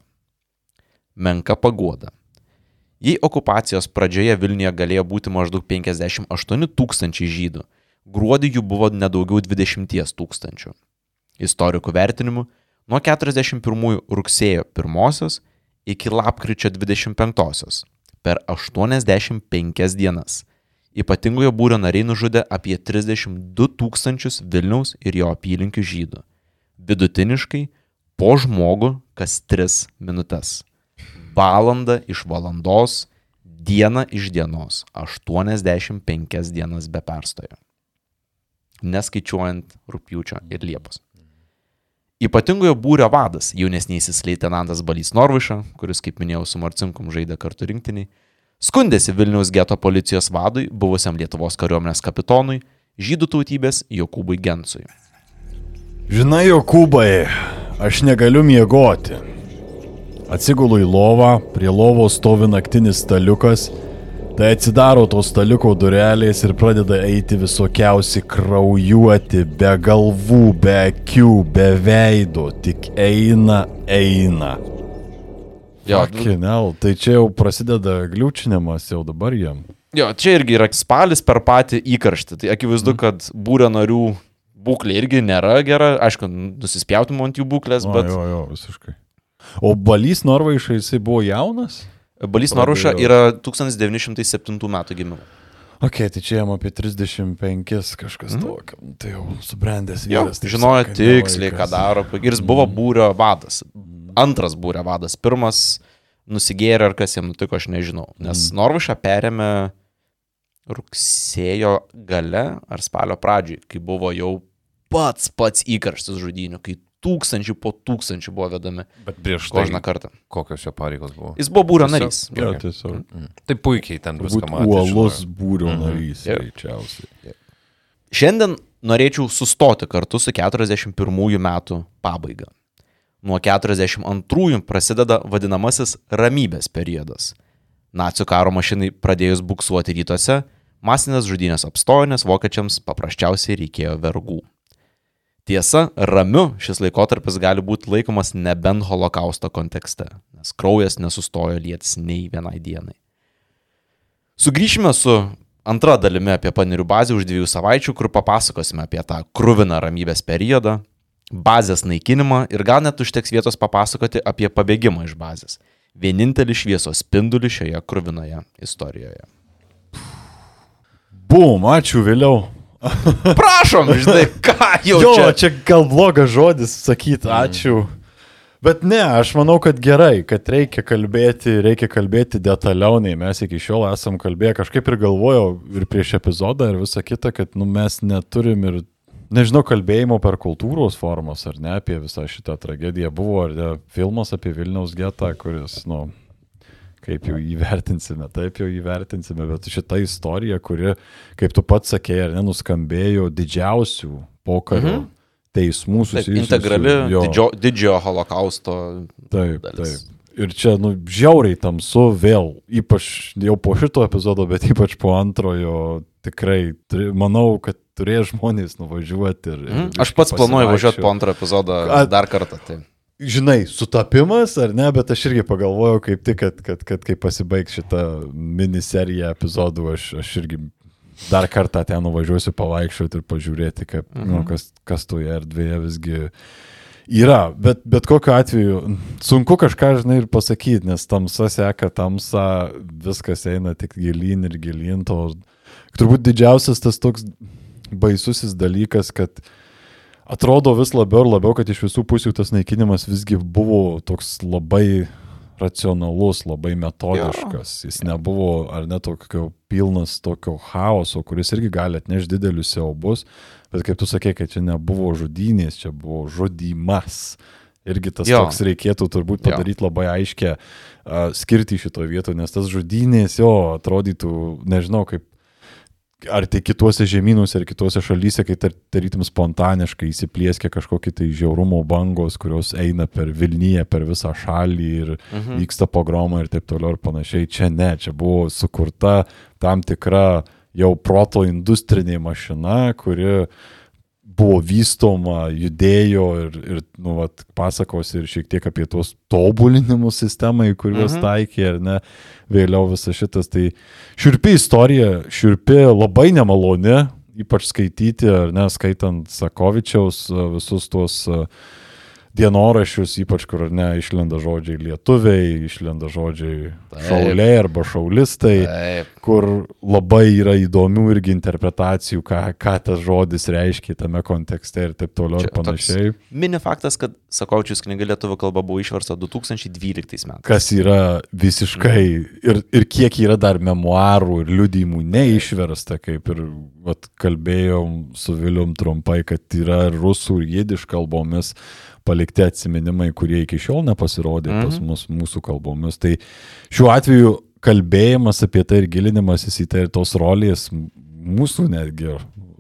Menka pagoda. Jei okupacijos pradžioje Vilniuje galėjo būti maždaug 58 tūkstančiai žydų, gruodį jų buvo nedaugiau 20 tūkstančių. Istorikų vertinimu, nuo 41 rugsėjo 1 iki lapkričio 25 per 85 dienas ypatingojo būrio nariai nužudė apie 32 tūkstančius Vilniaus ir jo apylinkių žydų. Vidutiniškai po žmogų kas 3 minutės. Valanda iš valandos, diena iš dienos, 85 dienas be perstojo. Neskaičiuojant rūpjūčio ir liepos. Ypatingojo būrio vadas, jaunesnysis leitenantas Balys Norviša, kuris, kaip minėjau, su Marcinkum žaidė kartu rinktiniai, skundėsi Vilniaus geto policijos vadui, buvusiam Lietuvos kariuomenės kapitonui, žydų tautybės Jokūbui Gensui. Žinai, Jokūbai, aš negaliu miegoti. Atsigulu į lovą, prie lovos stovi naktinis staliukas, tai atsidaro to staliuko durelės ir pradeda eiti visokiausi kraujuoti, be galvų, be akių, be veido, tik eina, eina. Jo, Kinel, tai čia jau prasideda gliūčinimas jau dabar jam. jo, čia irgi yra spalis per patį įkarštį. Tai akivaizdu, kad būrio narių būklė irgi nėra gera. Aišku, nusispjautum ant jų būklės, O, bet jo, jo, visiškai. O Balys Norvaišai jisai buvo jaunas? Balys Noruša yra 1907 metų gimimo. Ok, tai čia jam apie 35 kažkas mm. tokio. Tai jau subrendęs vyras. taip žinojo sakant, ne tiksliai, ką daro. Ir jis buvo būrio vadas. Antras būrio vadas. Pirmas nusigėrė ar kas jam nutiko, aš nežinau. Nes mm. Norvišą perėmė rugsėjo gale ar spalio pradžioj, kai buvo jau pats pats įkarštis žudynių, kai tūkstančių po tūkstančių buvo vedami Bet prieš tai kožną kartą. kokios jo pareigos buvo? Jis buvo būrio narys. Jo, Okay. tiesiog. Mm. Tai puikiai ten viską matė. uolus būrio Mhm. narys, Jep. greičiausiai. Šiandien norėčiau sustoti kartu su 41 metų pabaiga. Nuo 42 prasideda vadinamasis ramybės periodas. Nacių karo mašinai pradėjus buksuoti rytuose, masinės žudynės apstojo, nes vokiečiams paprasčiausiai reikėjo vergų. Tiesa, ramiu šis laikotarpis gali būti laikomas nebent holokausto kontekste, nes kraujas nesustojo lietis nei vienai dienai. Sugrįšime su antra dalimi apie panirių bazę už dviejų savaičių, kur papasakosime apie tą krūviną ramybės periodą, bazės naikinimą ir gal net užteks vietos papasakoti apie pabėgimą iš bazės. Vienintelį šviesos spindulį šioje krūvinoje istorijoje. Bum, ačiū vėliau. Prašom, žinai, ką jau Jo, čia. čia gal blogas žodis sakyti, ačiū. Bet ne, aš manau, kad gerai, kad reikia kalbėti, reikia kalbėti detaliau, nei mes iki šiol esam kalbėję. Kažkaip ir galvojau ir prieš epizodą ir visą kitą, kad nu, mes neturim ir nežinau, kalbėjimo per kultūros formas ar ne apie visą šitą tragediją. Buvo ar ne filmas apie Vilniaus getą, kuris, nu, kaip jau įvertinsime, taip jau įvertinsime, bet šita istorija, kuri, kaip tu pats sakėjai, ar nenuskambėjo didžiausių pokario mhm. teismų susijusių. integrali jo. didžio, didžiojo holokausto. Taip, dalis. taip. Ir čia, nu, žiauriai tamsu vėl, ypač jau po šito epizodo, bet ypač po antrojo, tikrai, turi- manau, kad turės žmonės nuvažiuoti ir... ir Mhm. Aš pats planuoju važiuoti po antrą epizodą A- dar kartą. Tai. Žinai, sutapimas ar ne, bet aš irgi pagalvojau kaip tik, kad, kad, kad kai pasibaigs šitą miniserija epizodų, aš, aš irgi dar kartą ten nuvažiuosiu pavaikščioti ir pažiūrėti, kaip, mhm. nu, kas, kas toje erdvėje visgi yra. Bet, bet kokiu atveju sunku kažką, žinai, ir pasakyti, nes tamsa seka tamsa, viskas eina tik gilyn ir gilyn. To, turbūt didžiausias tas toks baisusis dalykas, kad atrodo vis labiau ir labiau, kad iš visų pusių tas naikinimas visgi buvo toks labai racionalus, labai metodiškas. Jo. Jis nebuvo, ar ne tokio pilnas tokio chaoso, kuris irgi gali atnešti didelius siaubus, bet kaip tu sakei, kad čia nebuvo žudynės, čia buvo žudymas. Irgi tas Jo. jo. toks reikėtų turbūt Jo. padaryti labai aiškę uh, skirti šitoje vietoje, nes tas žudynės jo atrodytų, nežinau, kaip ar tai kituose žemynuose, ar kituose šalyse, kai tar- tarytum spontaniškai įsiplieskia kažkokie tai žiaurumo bangos, kurios eina per Vilniuje, per visą šalį ir mhm. vyksta pogromą ir taip toliau ir panašiai. Čia ne, čia buvo sukurta tam tikra jau proto industrinė mašina, kuri buvo vystoma, judėjo ir, ir nu, vat, pasakos ir šiek tiek apie tuos tobulinimus sistemai, kuriuos mhm. taikė, ar ne, vėliau visas šitas. Tai šiurpi istorija, šiurpi, labai nemaloni, ypač skaityti, ar ne, skaitant Sakovičiaus a, visus tuos a, dienoraščius, ypač kur, ne, išlenda žodžiai lietuviai, išlenda žodžiai Taip. šauliai arba šaulistai Taip. kur labai yra įdomių irgi interpretacijų, ką, ką tas žodis reiškia tame kontekste ir taip toliau Čia ir panašiai. Mini faktas, kad Sakovičius knyga lietuvių kalba buvo išversta 2012 metais. Kas yra visiškai ir, ir kiek yra dar memoarų ir liudymų neišversta, kaip ir vat, kalbėjom su Vilium trumpai, kad yra rusų ir jidiš kalbomis palikti atsiminimai, kurie iki šiol nepasirodė mhm. pas mus mūsų kalbomis. Tai šiuo atveju kalbėjimas apie tai ir gilinimasis į tai ir tos rolės, mūsų netgi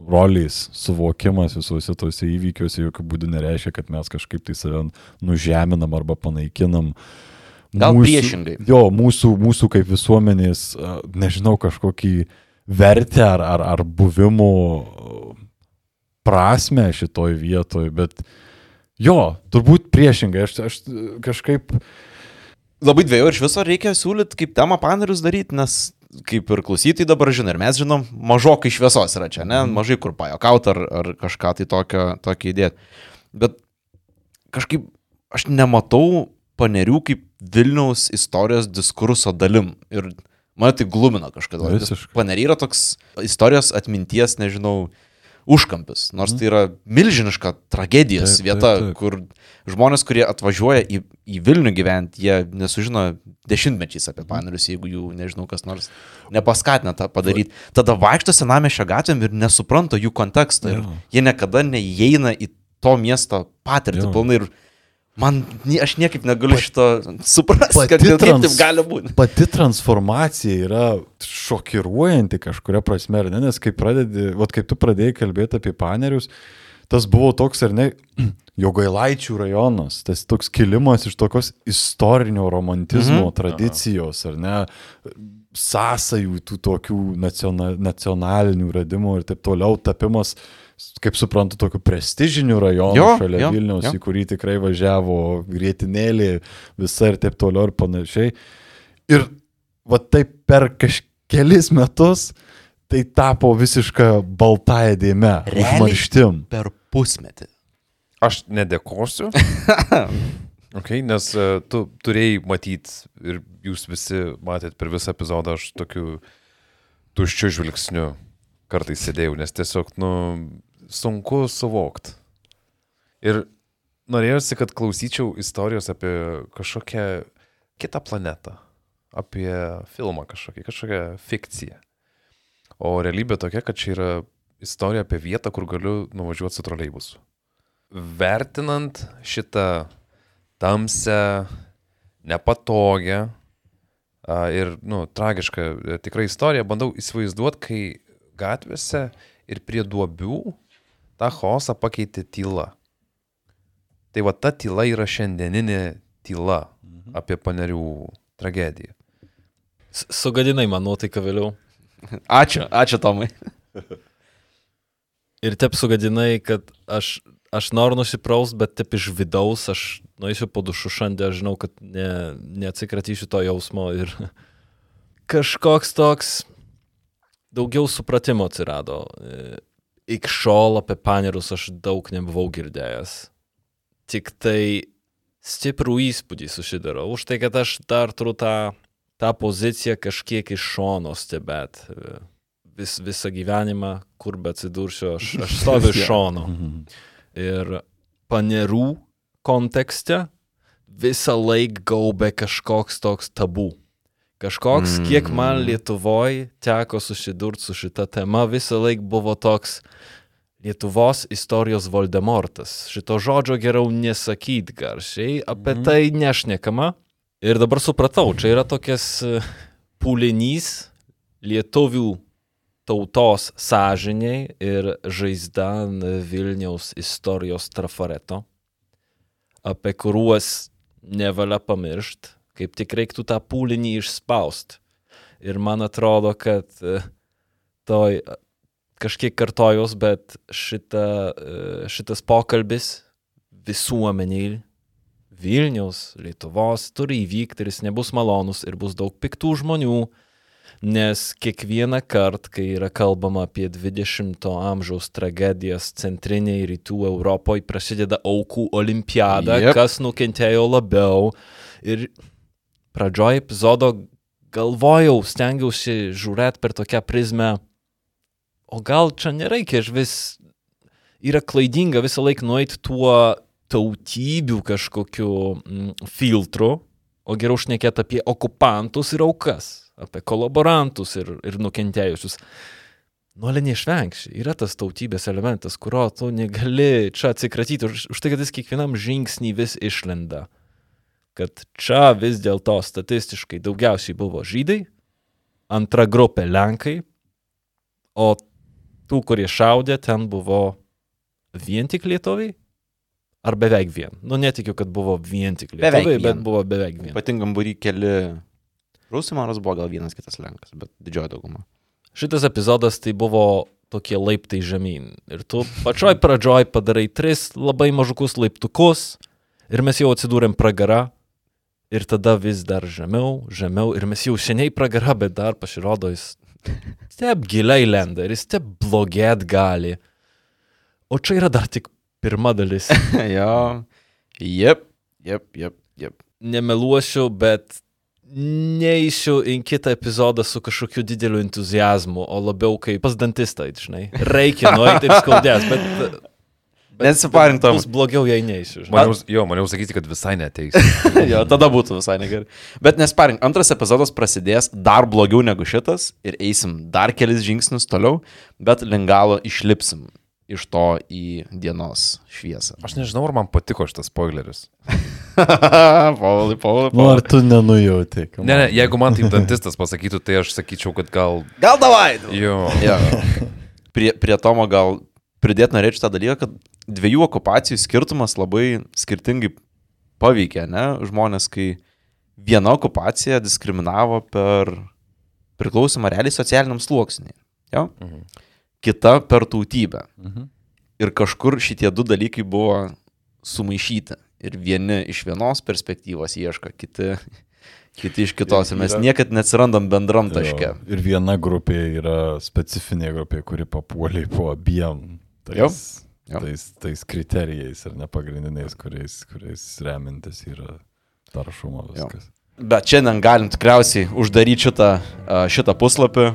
rolės suvokimas visuose tose įvykiuose jokių būdų nereiškia, kad mes kažkaip tai save nužeminam arba panaikinam. Gal priešingai. Jo, mūsų, mūsų kaip visuomenės, nežinau, kažkokį vertę ar, ar, ar buvimo prasme šitoj vietoj, bet jo, turbūt priešingai, aš, aš kažkaip Labai dviejų ir iš viso reikia siūlyti kaip temą panerius daryti, nes kaip ir klausytojai dabar žino, ir mes žinom, mažokai šviesos yra čia, ne, mažai kur pajokauti ar, ar kažką tai tokio, tokio įdėti. Bet kažkaip aš nematau panerių kaip Vilniaus istorijos diskurso dalim. Ir mane tai glumina kažkada. Visiškai. Paneriai yra toks istorijos atminties, nežinau, užkampis. Nors tai yra milžiniška tragedijos Taip, taip, vieta, taip. kur žmonės, kurie atvažiuoja į, į Vilnių gyventi, jie nesužino dešimtmečiais apie panerius, jeigu jų, nežinau, kas nors nepaskatina tą padaryti. Tada vaikšto senamešio gatvėm ir nesupranta jų konteksto. Ir jie niekada neįeina į to miesto patirtį pilnai. Ir man, aš niekaip negaliu šito suprasti, kad trans- taip gali būti. Pati transformacija yra šokiruojanti kažkuria prasme, ne? Nes kai pradedi, vat kaip tu pradėjai kalbėti apie panerius, tas buvo toks, ar ne, Jogailaičių rajonas, tas toks kilimas iš tokios istorinio romantizmo mhm. tradicijos, ar ne, sąsajų tų tokių naciona, nacionalinių radimų ir taip toliau, tapimas, kaip suprantu, tokiu prestižiniu rajonu Jo, šalia jo, Vilniaus, jo. į kurį tikrai važiavo grėtinėlį visa ir taip toliau ir panašiai. Ir va taip per kažkelis metus tai tapo visiška baltąją dėmę, užmarštim. Per pusmetį. Aš nedėkosiu. Okay, nes uh, tu turėjai matyti ir jūs visi matėt per visą epizodą, aš tokiu tuščiu žvilgsniu kartais sėdėjau, nes tiesiog, nu, sunku suvokti. Ir norėjosi, kad klausyčiau istorijos apie kažkokią kitą planetą, apie filmą kažkokį, kažkokią fikciją. O realybė tokia, kad čia yra istorija apie vietą, kur galiu nuvažiuoti su troleibusu. Vertinant šitą tamsią, nepatogią ir, nu, tragišką e, tikrai istoriją, bandau įsivaizduoti, kai gatvėse ir prie duobių tą chaosą pakeitė tyla. Tai va ta tyla yra šiandieninė tyla apie panerių tragediją. S- Sugadinai man nuotaiką vėliau. Ačiū, ačiū Tomai. Ir taip sugadinai, kad aš, aš noriu nusipraust, bet taip iš vidaus aš nueisiu po dušu šiandien, aš žinau, kad ne, neatsikratysiu to jausmo ir kažkoks toks daugiau supratimo atsirado. Iki šiol apie panerius aš daug nebuvau girdėjęs. Tik tai stiprų įspūdį susidarau. Už tai, kad aš dar turiu tą, tą poziciją kažkiek iš šono stebėt. Vis, visą gyvenimą, kur be atsidursiu, aš, aš stoviu iš šono. Ir panerų kontekste visą laiką gaubė kažkoks toks tabu. Kažkoks, mm. kiek man Lietuvoje teko susidurti su šita tema, visą laiką buvo toks Lietuvos istorijos Voldemortas. Šito žodžio geriau nesakyti garsiai, apie mm. tai nešnekama. Ir dabar supratau, čia yra tokias e, pūlinys lietuvių tautos sąžiniai ir žaizda Vilniaus istorijos trafareto, apie kuriuos nevalia pamiršti, kaip tik reiktų tą pūlinį išspaust. Ir man atrodo, kad e, toj kažkiek kartojus, bet šita, e, šitas pokalbis visuomeniai Vilniaus, Lietuvos turi įvykti ir jis nebus malonus ir bus daug piktų žmonių, nes kiekvieną kartą, kai yra kalbama apie 20-o amžiaus tragedijas centriniai rytų Europoje, prasideda aukų olimpiada, yep. kas nukentėjo labiau. Ir pradžioj epizodo galvojau, stengiausi žiūrėti per tokią prizmę, o gal čia nereikia, aš vis yra klaidinga visą laiką nueiti tuo tautybių kažkokiu mm, filtru, o geriau šnekėti apie okupantus ir aukas, apie kolaborantus ir, ir nukentėjusius. Nuolė neišvengsi. Yra tas tautybės elementas, kurio tu negali čia atsikratyti už, tai, kad jis kiekvienam žingsnį vis išlenda. Kad čia vis dėlto statistiškai daugiausiai buvo žydai, antra grupė lenkai, o tų, kurie šaudė, ten buvo vien tik lietuviai? Ar beveik vien? Nu, netikiu, kad buvo vien tik lietuviai, bet buvo beveik vien. Ypatingam būry keli rusų, man buvo gal vienas kitas lenkas, bet didžioji dauguma. Šitas epizodas tai buvo tokie laiptai žemyn. Ir tu pačioj pradžioj padarai tris labai mažukus laiptukus ir mes jau atsidūrėm pragara. Ir tada vis dar žemiau, žemiau ir mes jau seniai pragara, bet dar pasirodo jis step giliai lenda ir jis step blogėt gali. O čia yra dar tik pirma dalis. jo. Jep, jep, jep, jep. Nemeluosiu, bet neįsiu į kitą epizodą su kažkokiu dideliu entuzijazmu, o labiau kaip pas dantistą, žinai. Reikia nueiti ir skaudės, bet... Nesiparink tam. Bus blogiau, jei neįsiu. Maniau, jo, maniau sakyti, kad visai neteis. jo, tada būtų visai negerai. Bet nesparink, antras epizodas prasidės dar blogiau negu šitas ir eisim dar kelis žingsnius toliau, bet lingalo išlipsim iš to į dienos šviesą. Aš nežinau, ar man patiko šitas spoileris. Paulai, Paulai, Nu, ar tu nenujauti? Ne, ne, jeigu man taip dantistas pasakytų, tai aš sakyčiau, kad gal... Gal davai. Jo. Jo. Prie, prie Tomo gal pridėti norėčiau tą dalyką, kad dviejų okupacijų skirtumas labai skirtingai paveikė, ne, žmonės, kai viena okupacija diskriminavo per priklausimą realiai socialiniam sluoksniui, jo? Mhm. kita per tautybę. Mhm. Ir kažkur šitie du dalykai buvo sumaišyti. Ir vieni iš vienos perspektyvos ieško, kiti, kiti iš kitos. Ir mes Yra- niekad neatsirandam bendram taške. Jo, Ir viena grupė yra specifinė grupė, kuri papuolė po abiem tais, jo. tais, tais kriterijais ar ne pagrindiniais, kuriais, kuriais remintis yra taršumo Jo. viskas. Bet šiandien galim tikriausiai uždaryti šitą, šitą puslapį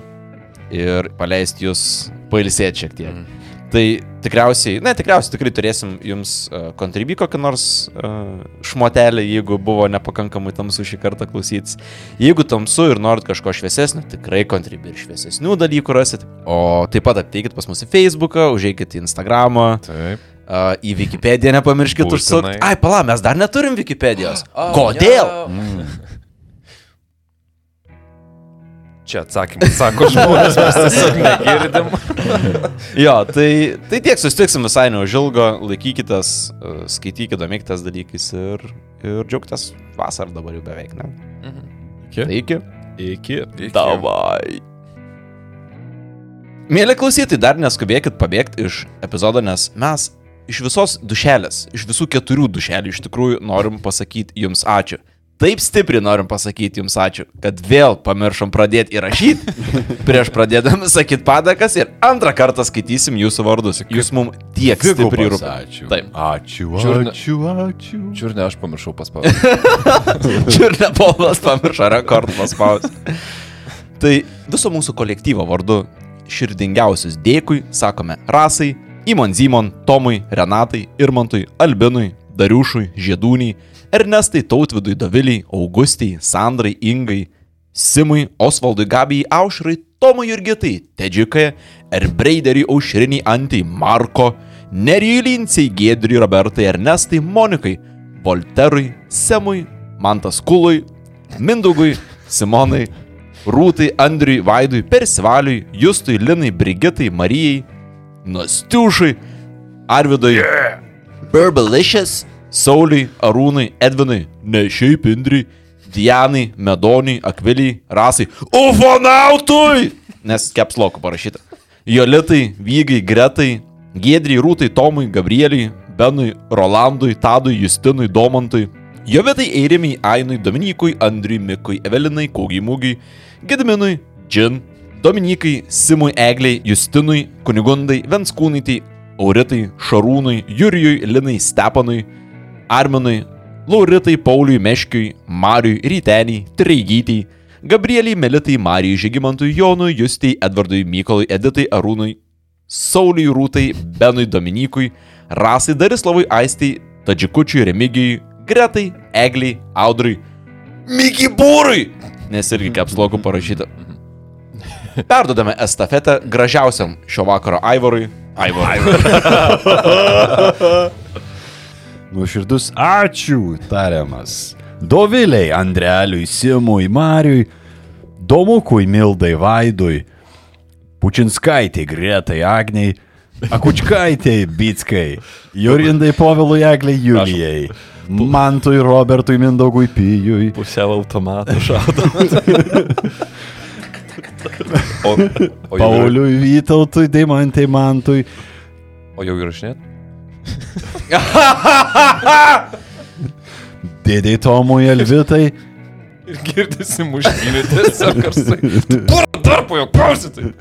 ir paleisti jūs pailsėti šiek tiek. Mhm. Tai tikriausiai, ne, tikriausiai tikrai turėsim jums uh, kontribį kokį nors uh, šmotelį, jeigu buvo nepakankamai tamsu šį kartą klausytis. Jeigu tamsu ir norit kažko šviesesnio, tikrai kontribį ir šviesesnių dalykų rasit. O taip pat ateikit pas mus į Facebooką, užeikit į Instagramą, Taip. uh, į Wikipediją nepamirškit užsukti. Ai, pala, mes dar neturim Wikipedijos. Kodėl? Čia atsakymas, sako žmonės, mes tiesiog negirdim. Jo, tai, tai tiek susitiksim visai neužilgo, laikykitės, e, skaitykite, domėkitės dalykais ir, ir džiaugtės vasarą dabar jau beveik, ne? Iki. Tai iki. Iki. Davai. Mėly klausytojai, dar neskubėkit pabėgti iš epizodo, nes mes iš visos dušelės, iš visų keturių dušelių iš tikrųjų norim pasakyti jums ačiū. Taip stipriai norim pasakyti jums ačiū, kad vėl pamiršom pradėti įrašyti prieš pradėdami sakyti padakas ir antrą kartą skaitysim jūsų vardus. Jūs mums tiek stipriai rūpite. Ačiū. Taip. Ačiū, Čiurna- ačiū, ačiū. Čiurnė, aš pamiršau paspausti. Ir Nepolas pamiršo rekordų paspausti. Tai viso mūsų kolektyvo vardu širdingiausius dėkui sakome Rasai, Imon Zimon, Tomui, Renatai, Irmantui, Albinui, Dariušui, Žiedūniai, Ernestai, Tautvidui, Doviliai, Augustijai, Sandrai, Ingai, Simui, Osvaldui, Gabijai, Aušrai, Tomui Jurgitai, Tedžikai, Erbreideriui, Aušriniai, Antai, Marko, Nerijui Lincijai, Gėdriui, Robertai, Ernestai, Monikai, Volterui, Semui, Mantas Kului, Mindugui, Simonai, Rūtai, Andriui, Vaidui, Persivaliui, Justui, Linai, Brigitai, Marijai, Nastiušai, Arvidui, yeah. Burbalicious, Sauliui, Arūnui, Edvinui, ne šiaip Indriui, Dianai, Medoniui, Akviliai, Rasai, Ufonautui! Nes kepslokų parašyta. Jolitai, Vygai, Gretai, Giedriai, Rūtai, Tomui, Gabrieliui, Benui, Rolandui, Tadui, Justinui, Domantui, Jovitai, Eirimiai, Ainui, Dominikui, Andriui, Mikui, Evelinai, Kaugiai Mūgiai, Gediminui, Džin, Dominikai, Simui, Egliai, Justinui, Kunigundai, Venskūnaitai, Auritai, Šarūnui, Jurijui, Linai, Stepanui, Arminui, Lauritai, Pauliui, Meškiui, Mariui, Ryteniai, Treigytei, Gabrieliai, Melitai, Marijai, Žygimantui, Jonui, Justijai, Edvardui, Mykolai, Editai, Arūnui, Sauliui, Rūtai, Benui, Dominikui, Rasai, Darislavui, Aistai, Tadžikučiui, Remigijui, Gretai, Egliai, Audrai, Miki Būrui, nes irgi kapslokų parašyta. Perdodame estafetę gražiausiam šio vakaro Aivarui. Aivarui. Nuoširdus ačiū tariamas. Doviliai, Andreliui, Simui, Mariui, Domukui, Mildai, Vaidui, Pučinskaitai, Gretai, Agniai, Akučkaitai, Bitskai, Jurindai, Povilui, Egliai, Julijai, Mantui, Robertui, Mindaugui, Pijui, Pusiau automatų šaudo. O, o, Pauliui, Vytautui, Deimantai, Mantui, o jau įrašinėt? Dėdei Tomui, Elvitai, Ir girdisi muškinį tiesiog karsai. Kur dar po jo klausytai?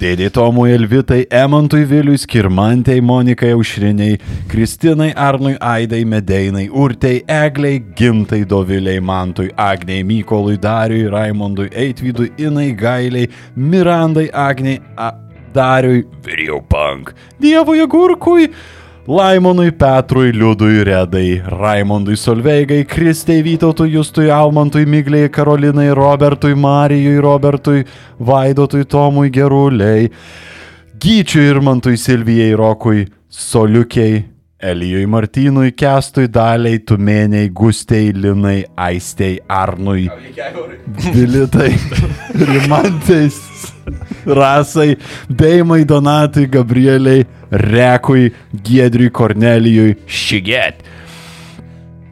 Dėdė Tomui Elvitai, Emantui Viliui, Skirmantei, Monikai Aušriniai, Kristinai Arnui Aidai Medeinai, Urtei Egliai, Gintai Doviliai, Mantui, Agniai, Mykolui Dariui, Raimondui, Eitvydui, Inai Gailiai, Mirandai Agniai, A Dariui, Viriau Punk, Dievui Agurkui, Laimonui Petrui, Liudui Redai, Raimondui Solveigai, Kristei Vytautui, Justui Almantui, Migliai Karolinai, Robertui Marijui, Robertui, Vaidotui Tomui Geruliai, Gyčiui Irmantui Silvijai Rokui, Soliukiai, Elijui Martynui, Kestui Daliai, Tumėniai, Gustei, Linai, Aistei, Arnui, Vilitai, Rimantais, Rasai, Deimai, Donatui, Gabrieliai, Rekui, Giedriui, Kornelijui, Šiget.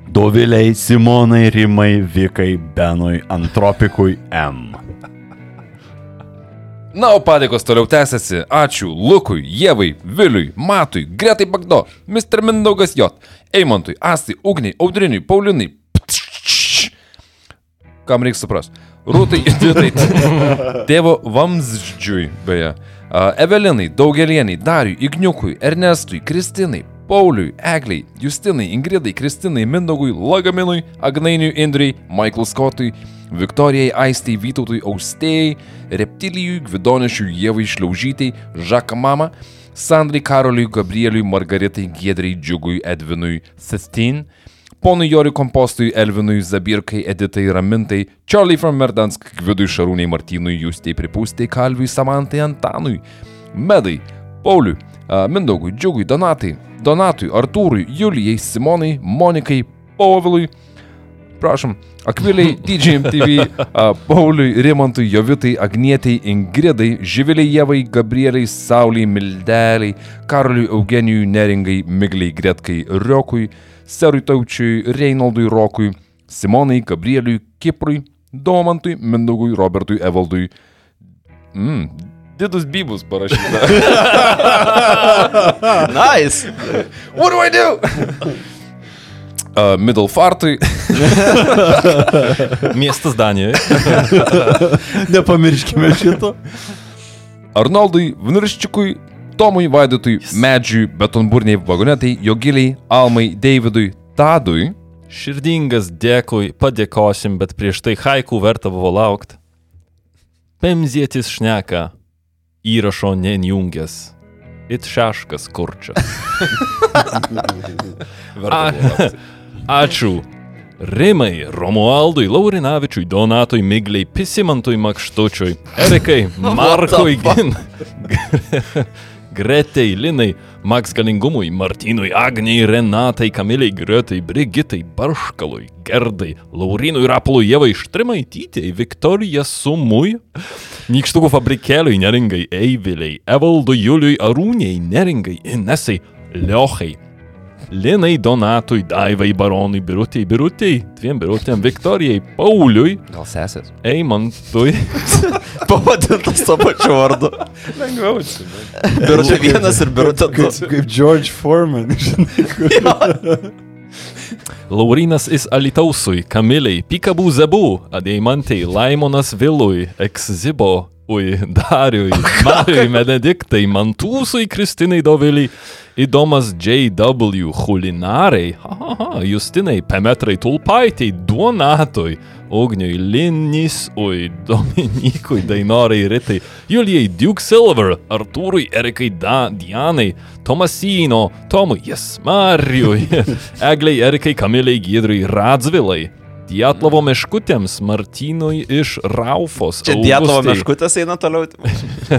Doviliai, Simonai, Rimai, Vikai, Benui, Antropikui, M. Na, o padėkos toliau tęsiasi. Ačiū Lukui, Jėvai, Viliui, Matui, Gretai Bagdo, Mr. Mindaugas J, Eimantui, Astai, Ugniai, Audriniui, Paulinai. Ptšč. Kam reikia suprasti? Rūtai, Editai, tėvo Vamzdžiui, beje. Evelinai, Daugelieniai, Dariui, Igniukui, Ernestui, Kristinai, Pauliui, Egliai, Justinai, Ingridai, Kristinai, Mindogui, Lagaminui, Agnainiui, Indriai, Michael Scottui, Viktorijai, Aistai, Vytautui, Austėjai, Reptilijui, Gvidonišiui, Jėvai, Šliaužytai, Žakamama, Sandrai, Karoliui, Gabrieliui, Margaritai, Giedrai, Džiugui, Edvinui, Sestin, Ponui Joriui Kompostui, Elvinui, Zabirkai, Editai, Ramintai, Charlie from Merdansk, Gvidui, Šarūnai, Martynui, Justei, Pripūstai, Kalviui, Samantai, Antanui, Medai, Pauliui, Mindaugui, Džiugui, Donatai, Donatui, Artūrui, Julijai, Simonai, Monikai, Povilui, prašom, Akviliai, DJ MTV, a, Pauliui, Rimantui, Jovitai, Agnietei, Ingridai, Živiliai, Jevai, Gabrieliai, Sauliai, Mildeliai, Karoliui, Eugenijui, Neringai, Migliai, Gretkai, Riokui, Serui Taučiui, Reinaldui, Rokui, Simonai, Gabrieliui, Kiprui, Domantui, Mindaugui, Robertui, Evaldui. Mm, didus bybus parašyta. Nice. What do I do? Uh, Middle Fartui, Miestas Danijoje. Nepamirškime šito. Arnoldui, Vnirščiukui, Tomui Vaidotui, Medžiui, Betonburniai Vagonetai, Jogiliai, Almai, Davidui, Tadui, Širdingas dėkui, padėkosim, bet prieš tai haiku verta buvo laukti. Pemzėtis šneka, įrašo nenjungęs. It šeškas kurčias. A, ačiū. Rimai, Romualdui, Laurinavičiui, Donatui, Migliai, Pisimantui, Makštučiui, Erikai, Markui, Gin, Gretei, Linai, Maks Galingumui, Martynui, Agniai, Renatai, Kamiliai, Gretai, Brigitai, Barškalui, Gerdai, Laurinui, Rapului, Jevai, Štrimaitytei, Viktorija Sumui, Nykštukų fabrikėliui, Neringai, Eiviliai, Evaldui, Juliui, Arūniai, Neringai, Inesai, Liochai, Linai, Donatui, Daivai, Baronui, Birutei, Birutei, dviem Birutėm, Viktorijai, Pauliui, Gal sesės? Eimantui, Pavadintas to pačiu vardu. lengviau. Birutė vienas ir birutė du. Kaip, kaip George Foreman, žinai. Laurinas is Alitausui, Kamiliai, Pikabų Zebu, Adeimantai, Laimonas Vilui, Exzibo, Ui, Dariui, Mariui, Benediktai, Mantūsui, Kristinai Doviliai, įdomas JW, Hulinarai, Justinai, Pemetrai, Tulpaitai, Duonatui, Ugniui, Linis, Ui, Dominikui, Dainorai, Ritai, Julijai, Duke Silver, Artūrui, Erikai, da, Dianai, Tomasino, Tomui, Jas, Marijui, Egliai, Erikai, Kamiliai, Giedrui, Radzvilai. Dietlovo meškutėms Martynui iš Raufos. Čia Dietlovo Augustai. meškutės eina toliau.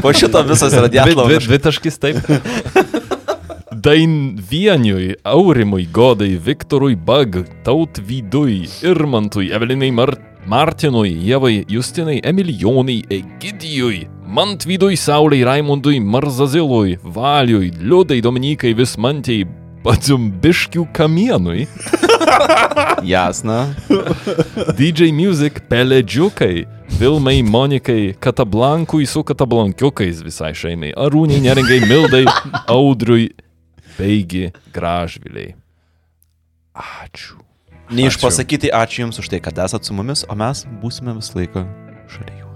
Po šito visas yra Dvi, Dietlovo dvi, meškutės. dvi taškis taip. Dainvieniui, Aurimui, Godai, Viktorui, Bag, Tautvydui, Irmantui, Evelinai Mar Martinui, Jevai, Justinai, Emilijonai, Egidijui, Mantvydui, Saulei, Raimondui, Marzazilui, Valiui, Liudai, Dominikai, Vismantiai, Padzumbiškių kamienui, Jasna. DJ Music, Peledžiukai, Vilmai, Monikai, Katablankui su Katablankiukais visai šeimai, Arūniai, Neringai, Mildai, Audriui, Beigi, Gražviliai. Ačiū. Neišpasakyti ačiū Jums už tai, kad esat su mumis, o mes būsime visą laiką šalia Jūsų.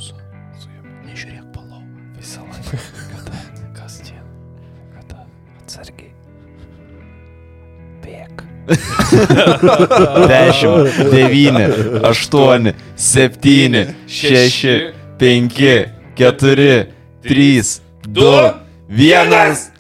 10, 9, 8, 7, 6, 5, 4, 3, 2, 1.